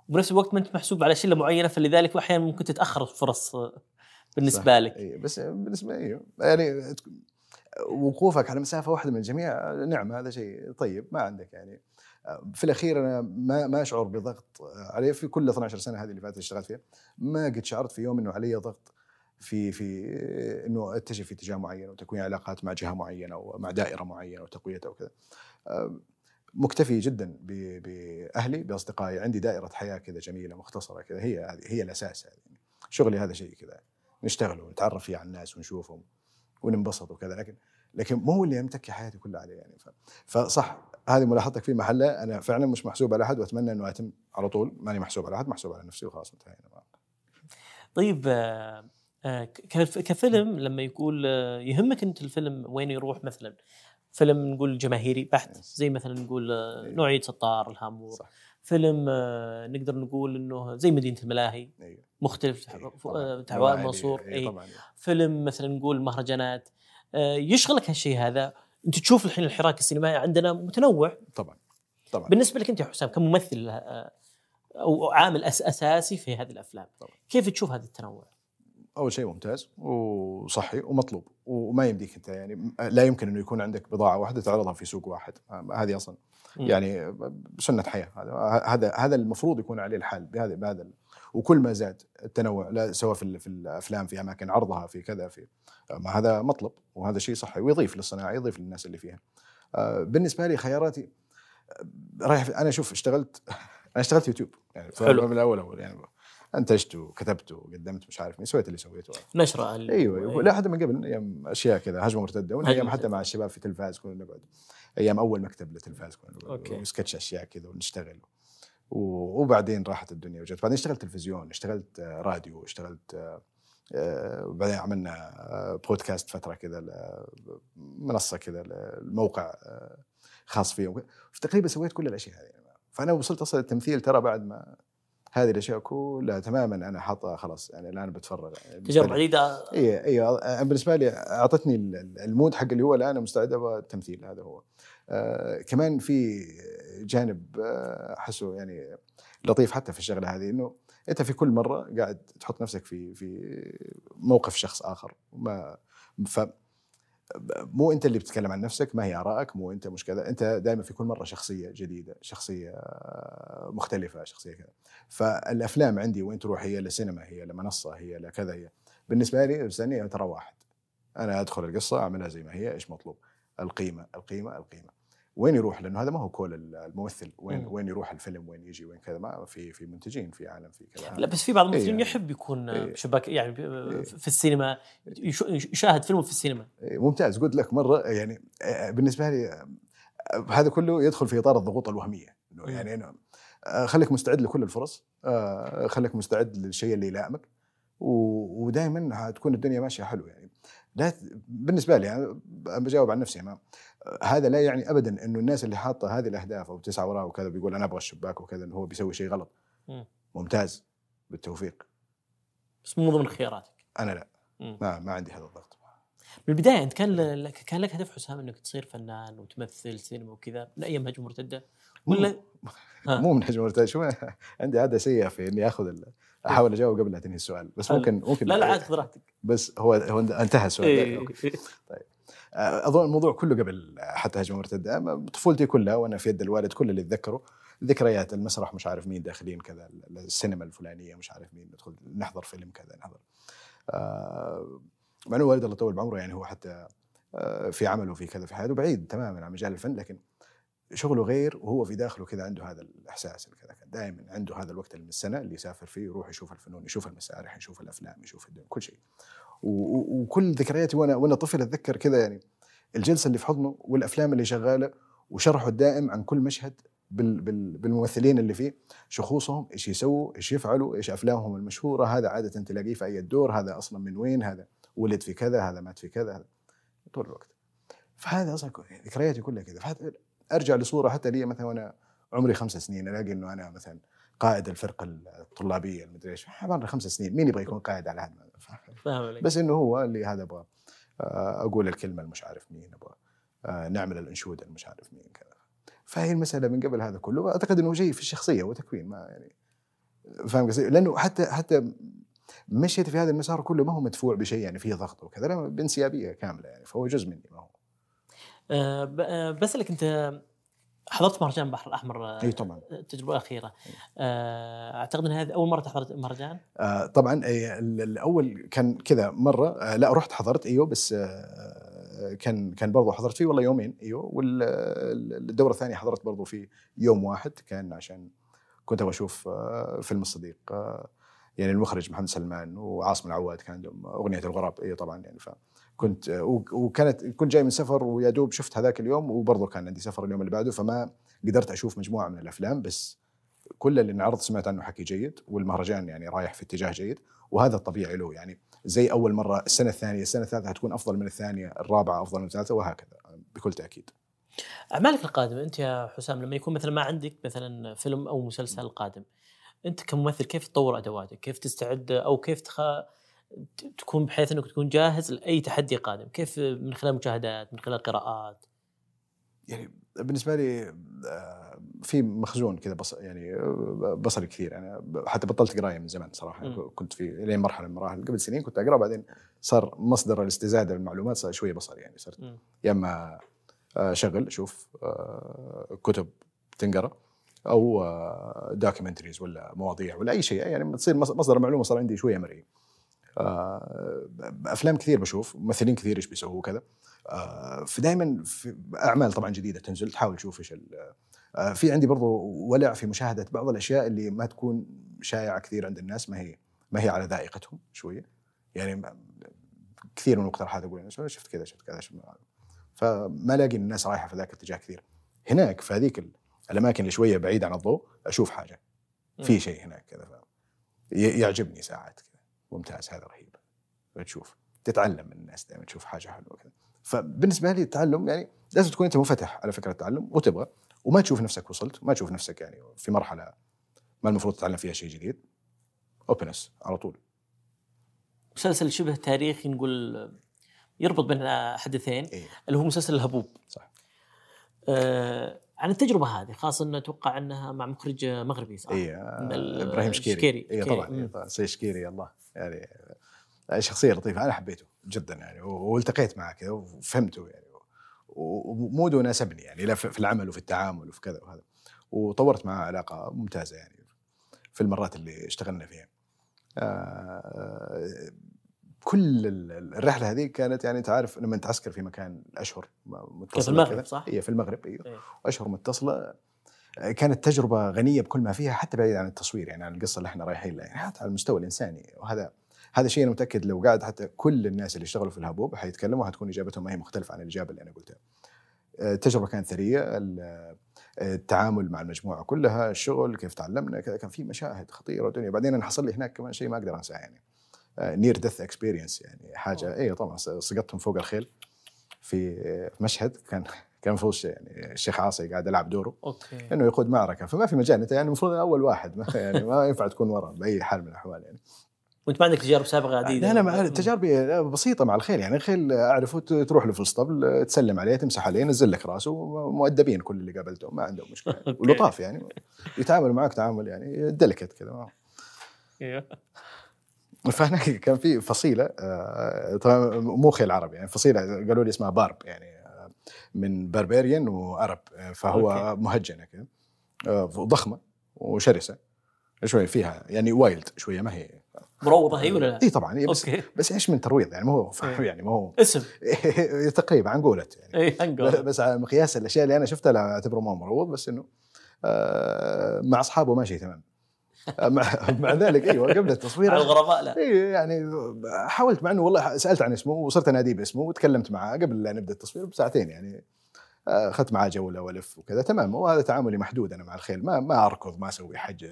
وبنفس الوقت ما أنت محسوب على شلة معينة فلذلك أحيانا ممكن تتأخر الفرص بالنسبة لك. اي بس بالنسبة أيوه يعني وقوفك على مسافة واحدة من الجميع نعم هذا شيء طيب ما عندك يعني. في الأخير أنا ما ما أشعر بضغط علي في كل 12 سنة هذه اللي فاتت اشتغلت فيها ما قد شعرت في يوم إنه علي ضغط في في إنه أتجه في اتجاه معين وتكوين علاقات مع جهة معينة ومع دائرة معينة وتقويتها وكذا. مكتفي جدا بأهلي بأصدقائي. عندي دائرة حياة كذا جميلة مختصرة كذا. هي هذه هي الأساس هذه. شغلي هذا شيء كذا. نشتغل ونتعرف فيه على الناس ونشوفهم وننبسط وكذا. لكن لكن مو هو اللي امتكي حياتي كلها عليه يعني. فصح هذه ملاحظتك في محلها أنا فعلا مش محسوب على أحد وأتمنى إنه أتم على طول. ماني محسوب على أحد محسوب على نفسي وخلاص انتهينا. طيب كفيلم لما يقول آه، يهمك أنت الفيلم وين يروح مثلا فيلم نقول جماهيري بحت زي مثلا نقول إيه. نوعية سطار الهامور صح. فيلم نقدر نقول إنه زي مدينة الملاهي أيوه. مختلف تعوال منصور أي. أي. فيلم مثلا نقول مهرجانات يشغلك هالشيء هذا أنت تشوف الحين الحراك السينمائي عندنا متنوع طبعا طبعا بالنسبة لك أنت يا حسام كممثل آه، أو عامل أساسي في هذه الأفلام طبعا. كيف تشوف هذا التنوع؟ أول شيء ممتاز وصحي ومطلوب وما يمديك أنت يعني لا يمكن أنه يكون عندك بضاعة واحدة تعرضها في سوق واحد. هذه أصلا يعني سنة حياة. هذا هذا هذا المفروض يكون عليه الحال بهذا بهذا وكل ما زاد التنوع لا سواء في في الأفلام في أماكن عرضها في كذا في ما هذا مطلب وهذا شيء صحي ويضيف للصناعة يضيف للناس اللي فيها. آه، بالنسبة لي خياراتي رايح أنا شوف اشتغلت أنا اشتغلت يوتيوب يعني حلو. من الأول أول يعني. انتجت وكتبت وقدمت مش عارف مين سويت اللي سويته. نشرة أيوه, أيوة. لا حتى من قبل أيام أشياء كذا هجمة مرتدة وايام حتى مع الشباب في تلفاز كنا نقعد. أيام أول مكتب للتلفاز كنا نقعد وسكتش أشياء كذا ونشتغل. وبعدين راحت الدنيا وجت. بعدين اشتغلت تلفزيون اشتغلت راديو اشتغلت وبعدين آه، عملنا آه، بودكاست فترة كذا منصة كذا الموقع آه، خاص فيه فتقريبا سويت كل الأشياء هذه. فأنا وصلت أصلا التمثيل ترى بعد ما هذه الأشياء كلها تماما أنا حاطها خلاص يعني الآن بتفرغ. يعني تجارب عديده اي اي بالنسبة لي أعطتني ال mood حق اللي هو الآن مستعد أبغى التمثيل هذا هو. آه كمان في جانب آه، أحسه يعني لطيف حتى في الشغلة هذه إنه أنت في كل مرة قاعد تحط نفسك في في موقف شخص آخر. ما ف مو أنت اللي بتتكلم عن نفسك ما هي آرائك مو أنت مش كذا أنت دائما في كل مرة شخصية جديدة شخصية مختلفة شخصية كذا. فالأفلام عندي وين تروح هي لسينما هي لمنصة هي لكذا هي بالنسبة لي استني ترى واحد. أنا أدخل القصة أعملها زي ما هي إيش مطلوب؟ القيمة القيمة القيمة. وين يروح؟ لأنه هذا ما هو كل الممثل. وين. وين يروح الفيلم؟ وين يجي؟ وين كذا؟ ما في في منتجين في عالم في كذا. لا بس في بعض الممثلين إيه. يحب يكون إيه. شباك يعني إيه. في السينما يشاهد فيلم في السينما. إيه ممتاز. قلت لك مرة يعني آه، بالنسبة لي آه، هذا كله يدخل في إطار الضغوط الوهمية. إنه يعني أنا خليك مستعد لكل الفرص. خليك مستعد للشيء اللي يلائمك. ودائما حتكون الدنيا ماشية حلو يعني. لا بالنسبة لي أنا بجاوب عن نفسي ما هذا لا يعني ابدا إنه الناس اللي حاطة هذه الأهداف أو تسعى وراها وكذا بيقول أنا أبغى الشباك وكذا إنه هو بيسوي شيء غلط. ممتاز. بالتوفيق. بس مو ضمن خياراتك. أنا لا. ما ما عندي هذا الضغط. من البداية انت كان لك كان لك هدف حسام إنك تصير فنان وتمثل سينما وكذا من أيام هجوم مرتدة؟ ولا مو من مرتده شو عندي عاده سيئه في إني آخذ أحاول أجاوب قبل لا تنهي السؤال. بس ممكن ممكن لا لا عاد خذ راحتك. بس هو هو انتهى السؤال. إيه. طيب. آه، أظن الموضوع كله قبل حتى هجمة مرتدة. طفولتي كلها وأنا في يد الوالد كل اللي اتذكره ذكريات المسرح مش عارف مين داخلين كذا السينما الفلانية مش عارف مين ندخل نحضر فيلم كذا نحضر. آه، مع إنه الوالد الله يطول بعمره يعني هو حتى آه، في عمله في كذا في حياته بعيد تماما عن مجال الفن لكن شغله غير وهو في داخله كذا عنده هذا الإحساس كذا دائما عنده هذا الوقت من السنة اللي يسافر فيه يروح يشوف الفنون يشوف المسارح يشوف الأفلام يشوف كل شيء. وكل ذكرياتي وأنا وأنا طفل أتذكر كذا يعني الجلسة اللي في حضنه والأفلام اللي شغالة وشرحه الدائم عن كل مشهد بالممثلين اللي فيه شخوصهم إيش يسووا إيش يفعلوا إيش أفلامهم المشهورة هذا عادة تلاقيه في أي دور هذا أصلا من وين هذا ولد في كذا هذا مات في كذا هذا طول الوقت. فهذا أصلا ذكرياتي كلها كذا أرجع لصورة حتى لي مثلا وأنا عمري خمس سنين الاقي إنه أنا مثلا قائد الفرقة الطلابية المدري إيش. عمري خمس سنين مين يبغى يكون قائد على هذا؟ فاهم بس إنه هو اللي هذا أبغى آه، أقول الكلمة المش عارف مين أبغى آه، نعمل الأنشودة المش عارف مين كذا. فهي المسألة من قبل هذا كله اعتقد إنه شيء في الشخصية وتكوين ما يعني فاهم قصدي؟ لأنه حتى حتى مشيت في هذا المسار كله ما هو مدفوع بشيء يعني فيه ضغط وكذا لا بانسيابية كاملة يعني فهو جزء مني ما هو. بسالك أنت حضرت مهرجان البحر الأحمر آه، أي طبعا. التجربة الأخيرة. آه، أعتقد إن هذه أول مرة تحضر مهرجان؟ آه طبعا الأول كان كذا مرة آه لا رحت حضرت أيوه بس آه كان كان برضه حضرت فيه والله يومين أيوه والدوره الثانية حضرت برضه في يوم واحد كان عشان كنت أبغى أشوف فيلم الصديق يعني المخرج محمد سلمان وعاصم العواد كان عندهم أغنية الغراب اي طبعا يعني ف كنت وكانت كنت جاي من سفر ويا دوب شفت هذاك اليوم وبرضه كان عندي سفر اليوم اللي بعده فما قدرت أشوف مجموعة من الأفلام بس كل اللي انعرض سمعت عنه حكي جيد والمهرجان يعني رايح في اتجاه جيد وهذا الطبيعي له يعني زي أول مرة السنة الثانية السنة الثالثة حتكون أفضل من الثانية الرابعة أفضل من الثالثة وهكذا بكل تأكيد. اعمالك القادمه أنت يا حسام لما يكون مثلا ما عندك مثلا فيلم أو مسلسل قادم أنت كممثل كيف تطور أدواتك؟ كيف تستعد أو كيف تخ... تكون بحيث إنك تكون جاهز لأي تحدي قادم، كيف من خلال مشاهدات، من خلال قراءات؟ يعني بالنسبة لي آه، في مخزون كذا بص يعني آه، بصري كثير. يعني حتى بطلت قراية من زمان صراحة. م. كنت في لين مرحلة من المراحل قبل سنين كنت أقرأ بعدين صار مصدر الاستزادة بالمعلومات صار شوية بصري يعني. صرت يا إما شغل أشوف آه، كتب تنقرأ أو دوكيومنتريز ولا مواضيع ولا أي شيء. يعني تصير مصدر المعلومة صار عندي شوية مرئي آه، افلام كثير بشوف ممثلين كثير إيش بيسووا وكذا. آه، فدائما في أعمال طبعا جديدة تنزل تحاول تشوف إيش آه، في عندي برضو ولع في مشاهدة بعض الأشياء اللي ما تكون شائعة كثير عند الناس ما هي ما هي على ذائقتهم شوية. يعني كثير من المقترحات أقول شفت كذا شفت كذا شفت فما الاقي الناس رايحة في ذاك الاتجاه كثير. هناك في هذيك الأماكن اللي شوية بعيدة عن الضوء أشوف حاجة. في شيء هناك كذا يعجبني ساعات كذا. ممتاز هذا رهيب تشوف تتعلم من الناس دائما تشوف حاجة حلوة كذا فبالنسبة لي التعلم يعني لازم تكون أنت منفتح على فكرة التعلم وتبغى وما تشوف نفسك وصلت ما تشوف نفسك يعني في مرحلة ما المفروض تتعلم فيها شيء جديد openness على طول مسلسل شبه تاريخي نقول يربط بين حدثين إيه. اللي هو مسلسل الهبوب صح آه عن التجربة هذه خاصة أنه أتوقع أنها مع مخرج مغربي صح؟ اي إبراهيم شكيري شكيري. اي. طبعا إيه. طبعا سي شكيري الله يعني آه، شخصية لطيفة أنا حبيته جدا يعني والتقيت معه كذا وفهمته يعني و mood ه ناسبني يعني لا في في العمل وفي التعامل وفي كذا وهذا وطورت معه علاقة ممتازة يعني في المرات اللي اشتغلنا فيها. آه، كل ال- الرحلة هذه كانت يعني انت عارف لما تعسكر في مكان أشهر متصلة المغرب، كذا. صح؟ هي في المغرب أيوه إيه. أشهر متصلة كانت تجربة غنية بكل ما فيها حتى بعيد عن التصوير يعني عن القصة اللي إحنا رايحين لها يعني حتى على المستوى الإنساني وهذا هذا شيء أنا متأكد لو قاعد حتى كل الناس اللي اشتغلوا في الهبوب حيتكلموا حتكون إجابتهم ما هي مختلفة عن الإجابة اللي أنا قلتها. آه، التجربة كانت ثرية آه، التعامل مع المجموعة كلها الشغل كيف تعلمنا كذا كان في مشاهد خطيرة ودنيا بعدين أنا حصل لي هناك كمان شيء ما أقدر أنساه يعني near death experience يعني حاجة. اي طبعا سقطت من فوق الخيل في في مشهد كان كان المفروض يعني الشيخ عاصي قاعد يلعب دوره. okay. إنه يقود معركة فما في مجال. أنت يعني المفروض أول واحد ما يعني ما ينفع تكون ورا بأي حال من الأحوال يعني. وأنت ما عندك تجارب سابقة عديده لا أنا تجاربي بسيطة مع الخيل يعني. الخيل أعرفه تروح له في الاسطبل تسلم عليه تمسح عليه ينزل لك رأسه مؤدبين كل اللي قابلتهم ما عندهم مشكلة. okay. ولطاف يعني. يتعاملوا معك تعامل يعني delicate كذا أيوه. فهناك كان في فصيلة آه، طبعا مو خيل عربي يعني فصيلة قالوا لي اسمها Barb يعني. من بربريان وعرب آه، فهو okay. مهجنه كذا آه، ضخمة وشرسة شوي فيها يعني wild شوية ما هي مروضة هي ولا لا؟ إي طبعا إيه بس okay. بس إيش من ترويض؟ يعني ما هو إيه. يعني ما هو اسم. تقريبا عن قولت يعني. اي انقل بس على مقياس الأشياء اللي أنا شفتها لا أعتبره ما هو مروض بس إنه آه، مع أصحابه ماشي تمام. مع مع ذلك أيوه قبل التصوير. على الغرباء لا. اي يعني حاولت مع إنه والله سألت عن اسمه وصرت اناديه باسمه وتكلمت معاه قبل لا نبدأ التصوير بساعتين يعني. أخذت معاه جولة وألف وكذا تمام. وهذا تعاملي محدود أنا مع الخيل ما ما أركض ما أسوي حج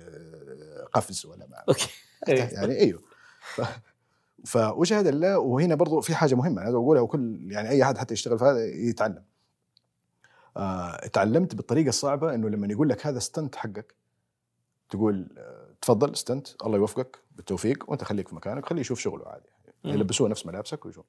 قفز ولا ما أوكي. إيه. يعني أيوه ف... فوجهد الله وهنا برضو في حاجة مهمة أنا أقولها وكل يعني أي أحد حتى يشتغل في هذا يتعلم. آه تعلمت بالطريقة الصعبة إنه لما يقول لك هذا stunt حقك تقول آه تفضل stunt الله يوفقك بالتوفيق وأنت خليك في مكانك خليه يشوف شغله عادي. مم. يلبسوه نفس ملابسك ويشوف.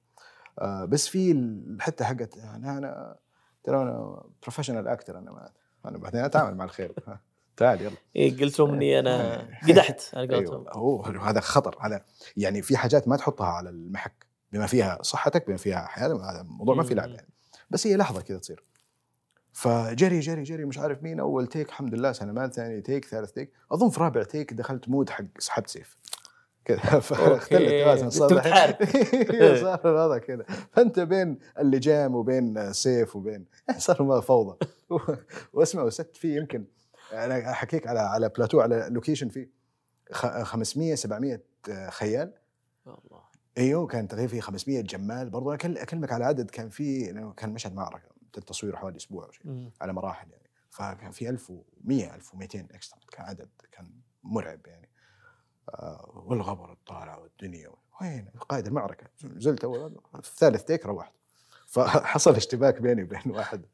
آه بس في الحتة حقت أنا أنا ترى أنا professional أكتر أنا ما أنا بعدين أتعامل مع الخيل. تعال يلا. إيه قلت لهم إني أنا إيه. قدحت على قولتهم أيوه هو هذا خطر هذا يعني في حاجات ما تحطها على المحك بما فيها صحتك بما فيها حياتك هذا الموضوع ما في لعب يعني. بس هي لحظة كذا تصير. فجري جري جري مش عارف مين أول take الحمد لله. سلمان ثاني take ثالث take أظن في رابع take دخلت mood حق سحبت سيف. كذا فاختلت. توازن صار بتحارب. صار هذا كذا فأنت بين اللجام وبين سيف وبين صار ما فوضى. واسمع وست فيه يمكن. أنا أحكيك على على بلاتو على location فيه. خ- 500 700 خيال. والله أيوه كان تقريبا في 500 جمال. برضو أكلمك على عدد. كان في كان مشهد معركة. التصوير حوالي أسبوع أو شيء. على مراحل يعني. فكان في 1100 1200 extra كان عدد كان مرعب يعني. آه والغبر الطالع والدنيا وين؟ قائد المعركة. نزلت أول في ثالث take روحت. فحصل اشتباك بيني وبين واحد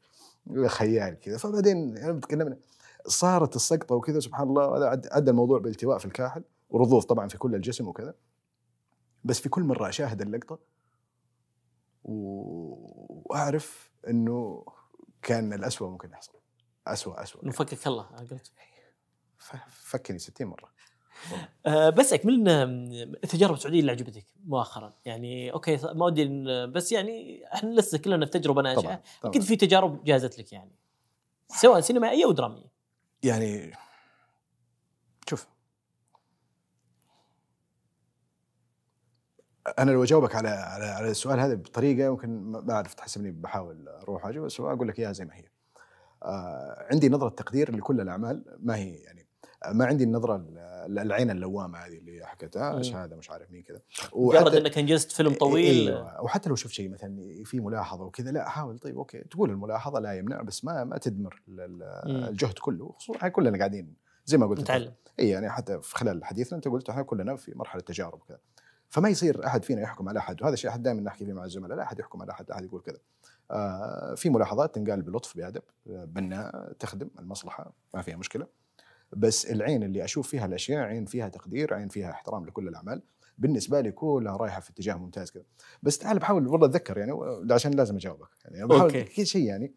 خيال كذا. فبعدين يعني تكلمنا. صارت السقطة وكذا سبحان الله. هذا عد- ادى الموضوع بالتواء في الكاحل. ورضوض طبعا في كل الجسم وكذا. بس في كل مرة أشاهد اللقطة و- وأعرف إنه كان الأسوأ ممكن يحصل. أسوأ أسوأ إنه فكك الله قلت فكني 60 مرة. أه بسألك من التجارب السعودية اللي عجبتك مؤخرا. يعني أوكي ما ودي بس يعني إحنا لسه كلنا في تجربة ناجحة. أكيد في تجارب جازت لك يعني سواء سينمائية أو درامية. يعني شوف أنا لو أجاوبك على على على السؤال هذا بطريقة ممكن ما أعرف تحسبني بحاول أروح واجي بس أقول لك إياها زي ما هي. آه عندي نظرة تقدير لكل الأعمال ما هي يعني ما عندي النظرة ال- العين اللوامة هذه اللي حكيتها. إيش هذا مش عارف مين كذا مجرد إنك أنجزت فيلم طويل أيوة. وحتى لو شفت شيء مثلا في ملاحظة وكذا لا احاول طيب أوكي تقول الملاحظة لا يمنع بس ما ما تدمر. الجهد كله خصوصا إحنا كلنا قاعدين زي ما قلت نتعلم إي يعني حتى في خلال حديثنا أنت قلت إحنا كلنا في مرحلة تجارب كذا فما يصير أحد فينا يحكم على أحد وهذا الشيء أحد دائما نحكي فيه مع الزملاء لا أحد يحكم على أحد أحد يقول كذا. آه، في ملاحظات تنقال بلطف بأدب بناء تخدم المصلحة ما فيها مشكلة. بس العين اللي أشوف فيها الأشياء عين فيها تقدير عين فيها احترام لكل الأعمال بالنسبة لي كلها رايحة في اتجاه ممتاز كذا. بس تعال بحاول والله أتذكر يعني عشان لازم أجاوبك يعني. بحاول أوكي. كل شيء يعني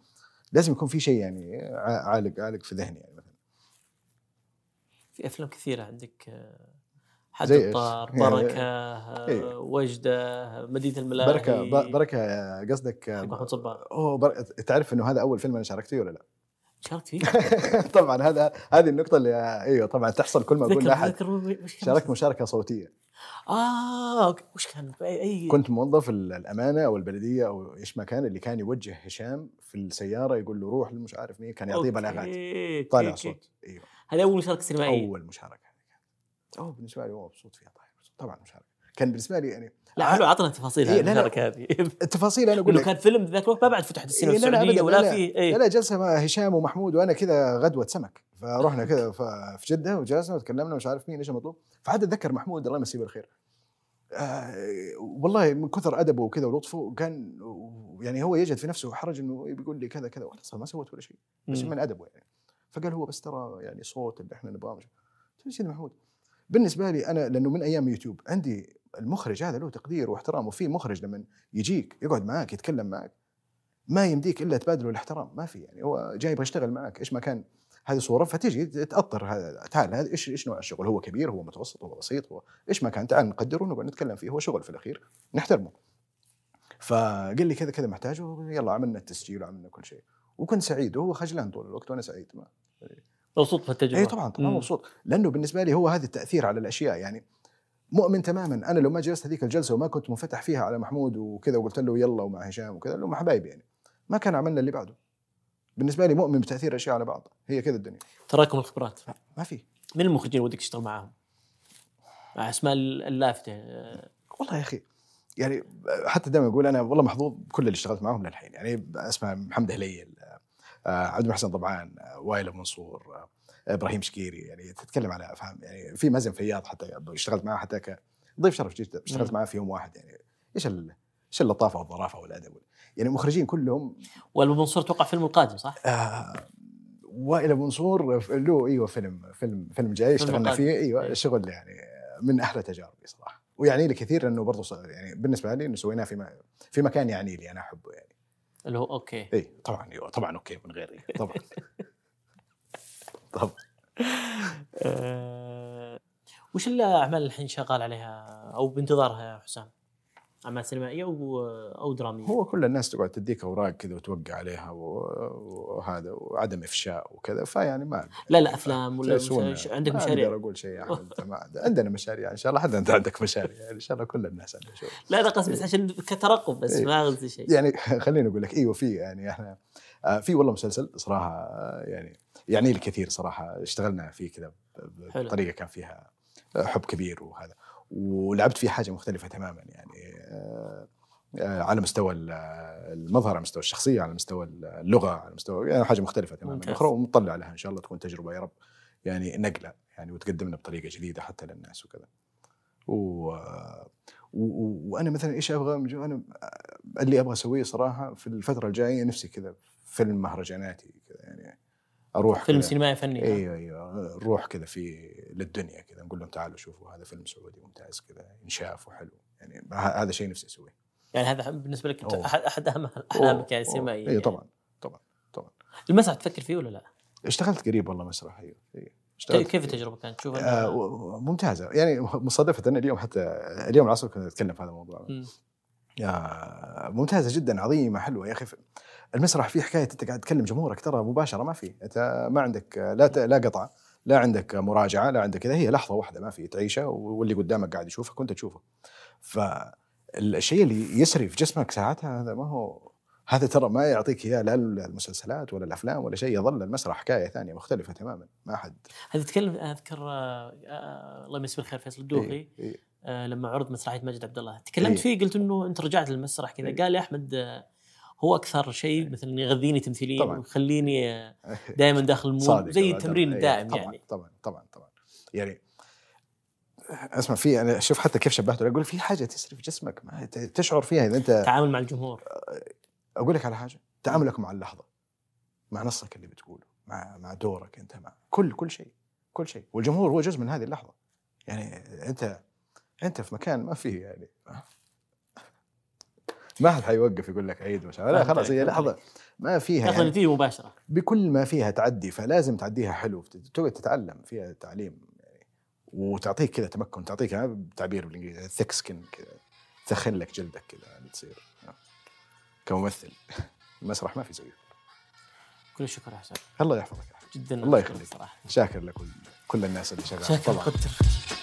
لازم يكون في شيء يعني عالق عالق في ذهني يعني مثلا. في أفلام كثيرة عندك آه، حد؟ الطار يعني- بركة آه، إيه. وجدة مدينة الملاهي بركة بركة آه، قصدك حق محمود صباح أوه بر... تعرف إنه هذا أول فيلم أنا شاركت فيه ولا لا؟ شاركت فيه طبعا هذا هذه النقطة اللي إيوه طبعا تحصل كل ما أقول لأحد شاركت مشاركة صوتية آه okay. وش كان اي كنت موظف ال- الأمانة أو البلدية أو إيش ما كان اللي كان يوجه هشام في السيارة يقول له روح لمش عارف مين كان يعطيه بلاغات طالع. صوت إيوه هذه أول مشاركة سينمائية أول مشاركة أوه بالنسبة لي هو مبسوط فيها طيب طبعا مشاركه كان بالنسبة لي يعني لا حلو عطنا تفاصيل إيه،. المشاركه هذه. التفاصيل أنا أقول لك. كان فيلم ذاك الوقت ما بعد فتحت السينما إيه، السعودية ولا لا. في اي لا جلسة مع هشام ومحمود وأنا كذا غدوة سمك. فرحنا كذا في جده وجلسنا وتكلمنا مش عارف مين إيش المطلوب. فعاد أتذكر محمود الله يمسيه بالخير آه والله من كثر أدبه وكذا ولطفه كان يعني هو يجد في نفسه حرج إنه بيقول لي كذا كذا وأنا ما سويت ولا شيء. بس من أدبه يعني. فقال هو بس ترى يعني صوت اللي إحنا نبغاه مش- قلت له سيدي محمود بالنسبة لي أنا لأنه من أيام يوتيوب عندي المخرج هذا له تقدير واحترام وفي مخرج لما يجيك يقعد معك يتكلم معك ما يمديك إلا تبادله الاحترام ما في يعني هو جاي يبغى يشتغل معك إيش ما كان هذه صورة فتجي تأطر هذا تعال هذا إيش إيش نوع الشغل؟ هو كبير هو متوسط هو بسيط هو إيش ما كان تعال نقدره ونقعد نتكلم فيه هو شغل في الأخير نحترمه. فقال لي كذا كذا محتاج يلا عملنا التسجيل وعملنا كل شيء. وكنت سعيد وهو خجلان طول الوقت وأنا سعيد ما مبسوط في التجربه اي طبعا طبعا. مبسوط لأنه بالنسبة لي هو هذا التأثير على الأشياء يعني مؤمن تماما. أنا لو ما جلست هذيك الجلسة وما كنت منفتح فيها على محمود وكذا وقلت له يلا ومع هشام وكذا لهم حبايبي يعني ما كان عملنا اللي بعده. بالنسبة لي مؤمن بتأثير الأشياء على بعض. هي كذا الدنيا. تراكم الخبرات. ما في. من المخرجين ودك تشتغل معاهم؟ مع أسماء اللافتة. والله يا أخي يعني حتى دائما أقول أنا والله محظوظ بكل اللي اشتغلت معهم للحين. يعني اسمع محمد هليل آه، عبد المحسن طبعا آه، وائل منصور آه، إبراهيم شكيري يعني تتكلم على أفهام يعني في مازن فياض حتى اشتغلت معاه حتى كضيف شرف جدا اشتغلت. معاه في يوم واحد يعني إيش إيش اللطافة والظرافة والأدب يعني المخرجين كلهم والابو منصور توقع فيلم القادم صح؟ آه وائل منصور له أيوه فيلم فيلم فيلم جاي اشتغلنا. فيه أيوه إيه. شغل يعني من أحلى تجاربي صراحة ويعني لي كثير لأنه برضه يعني بالنسبة لي إنه سويناه في في مكان يعني لي أنا أحبه يعني اللي هو okay. اي طبعا أيوه طبعا okay من غيري طبعا. طبعا. آه، وش الأعمال الحين شغال عليها أو بانتظارها يا حسام؟ أعمال سينمائية أو أو درامية؟ هو كل الناس تقعد تديك أوراق كذا وتوقع عليها وهذا وعدم إفشاء وكذا فيعني ما لا لا أفلام ولا مش- عندك ما مشاريع؟ أقدر أقول شيء عند- عندنا مشاريع إن شاء الله حتى أنت عندك مشاريع يعني إن شاء الله كل الناس عندها شغل لا لا قصدي بس عشان كترقب بس إيه. ما قصدي شيء يعني خليني أقول لك إيوه في يعني إحنا آه، في والله مسلسل صراحة آه، يعني يعني لي كثير صراحة اشتغلنا فيه كذا. بطريقة كان فيها آه، حب كبير وهذا ولعبت فيه حاجة مختلفة تماما يعني آه، آه، على مستوى ال- المظهر على مستوى الشخصية على مستوى اللغة على مستوى يعني حاجة مختلفة تماما. ممتاز. أخرى ومطلع لها إن شاء الله تكون تجربة يا رب يعني نقلة يعني وتقدمنا بطريقة جديدة حتى للناس وكذا. و... و... وأنا مثلا إيش أبغى؟ أنا اللي أبغى أسويه صراحة في الفترة الجاية نفسي كذا فيلم مهرجاناتي كذا يعني أروح فيلم سينمائي فني أيوه أيوه. نروح كذا في للدنيا كذا نقول لهم تعالوا شوفوا هذا فيلم سعودي ممتاز كذا ينشاف وحلو. يعني هذا شيء نفسي أسويه. يعني هذا بالنسبة لك أوه. احد أحد أهم أحلامك يعني. السينمائية أيوه طبعا طبعا طبعا. المسرح تفكر فيه ولا لا؟ اشتغلت قريب والله مسرح أيوه كيف اشتغلت كيف التجربة كانت؟ تشوف آه ممتازة. يعني مصادفة اليوم حتى اليوم العصر كنا نتكلم في هذا الموضوع. يا ممتازة جدا عظيمة حلوة. يا أخي المسرح فيه حكاية أنت قاعد تكلم جمهورك ترى مباشرة ما في. أنت ما عندك لا لا قطع لا عندك مراجعة لا عندك كذا. هي لحظة واحدة ما في تعيشها واللي قدامك قاعد يشوفك وأنت تشوفه. فالشيء اللي يسري في جسمك ساعتها هذا ما هو هذا ترى ما يعطيك إياه لا المسلسلات ولا الأفلام ولا شيء يظل المسرح حكاية ثانية مختلفة تماما ما حد. هذا تتكلم أذكر آه، آه، الله يمسيه بالخير فيصل الدوخي إيه إيه. آه، لما عرض مسرحية ماجد عبد الله. تكلمت إيه. فيه قلت إنه أنت رجعت للمسرح كذا. إيه. قال لي أحمد هو أكثر شيء مثلا يغذيني تمثيليا. ويخليني آه، دائما داخل المود. زي التمرين طبعاً. الدائم إيه، طبعا يعني. طبعا طبعا طبعا. يعني اسمع في أنا شوف حتى كيف شبهته أقول في حاجة تسري في جسمك ما تشعر فيها إذا أنت التعامل مع الجمهور. أقول لك على حاجة تعاملك مع اللحظة مع نصك اللي بتقوله مع مع دورك أنت مع كل كل شيء كل شيء. والجمهور هو جزء من هذه اللحظة. يعني أنت أنت في مكان ما فيه يعني. ما حد حيوقف يقول لك عيد مش لا خلاص هي لحظة. ما فيها تاخذ يعني النتيجه مباشرة. بكل ما فيها تعدي فلازم تعديها حلو تقعد تتعلم فيها تعليم يعني. وتعطيك كذا تمكن تعطيك ها بالتعبير بالإنجليزي ثيك سكن كذا تسخن لك جلدك كذا يعني تصير. كممثل. المسرح ما في زيه. كل الشكر يا حسين الله يحفظك جدا الله يخليك. صراحة. شاكر لكل كل الناس اللي شغالة. شكرا طبعا قدر.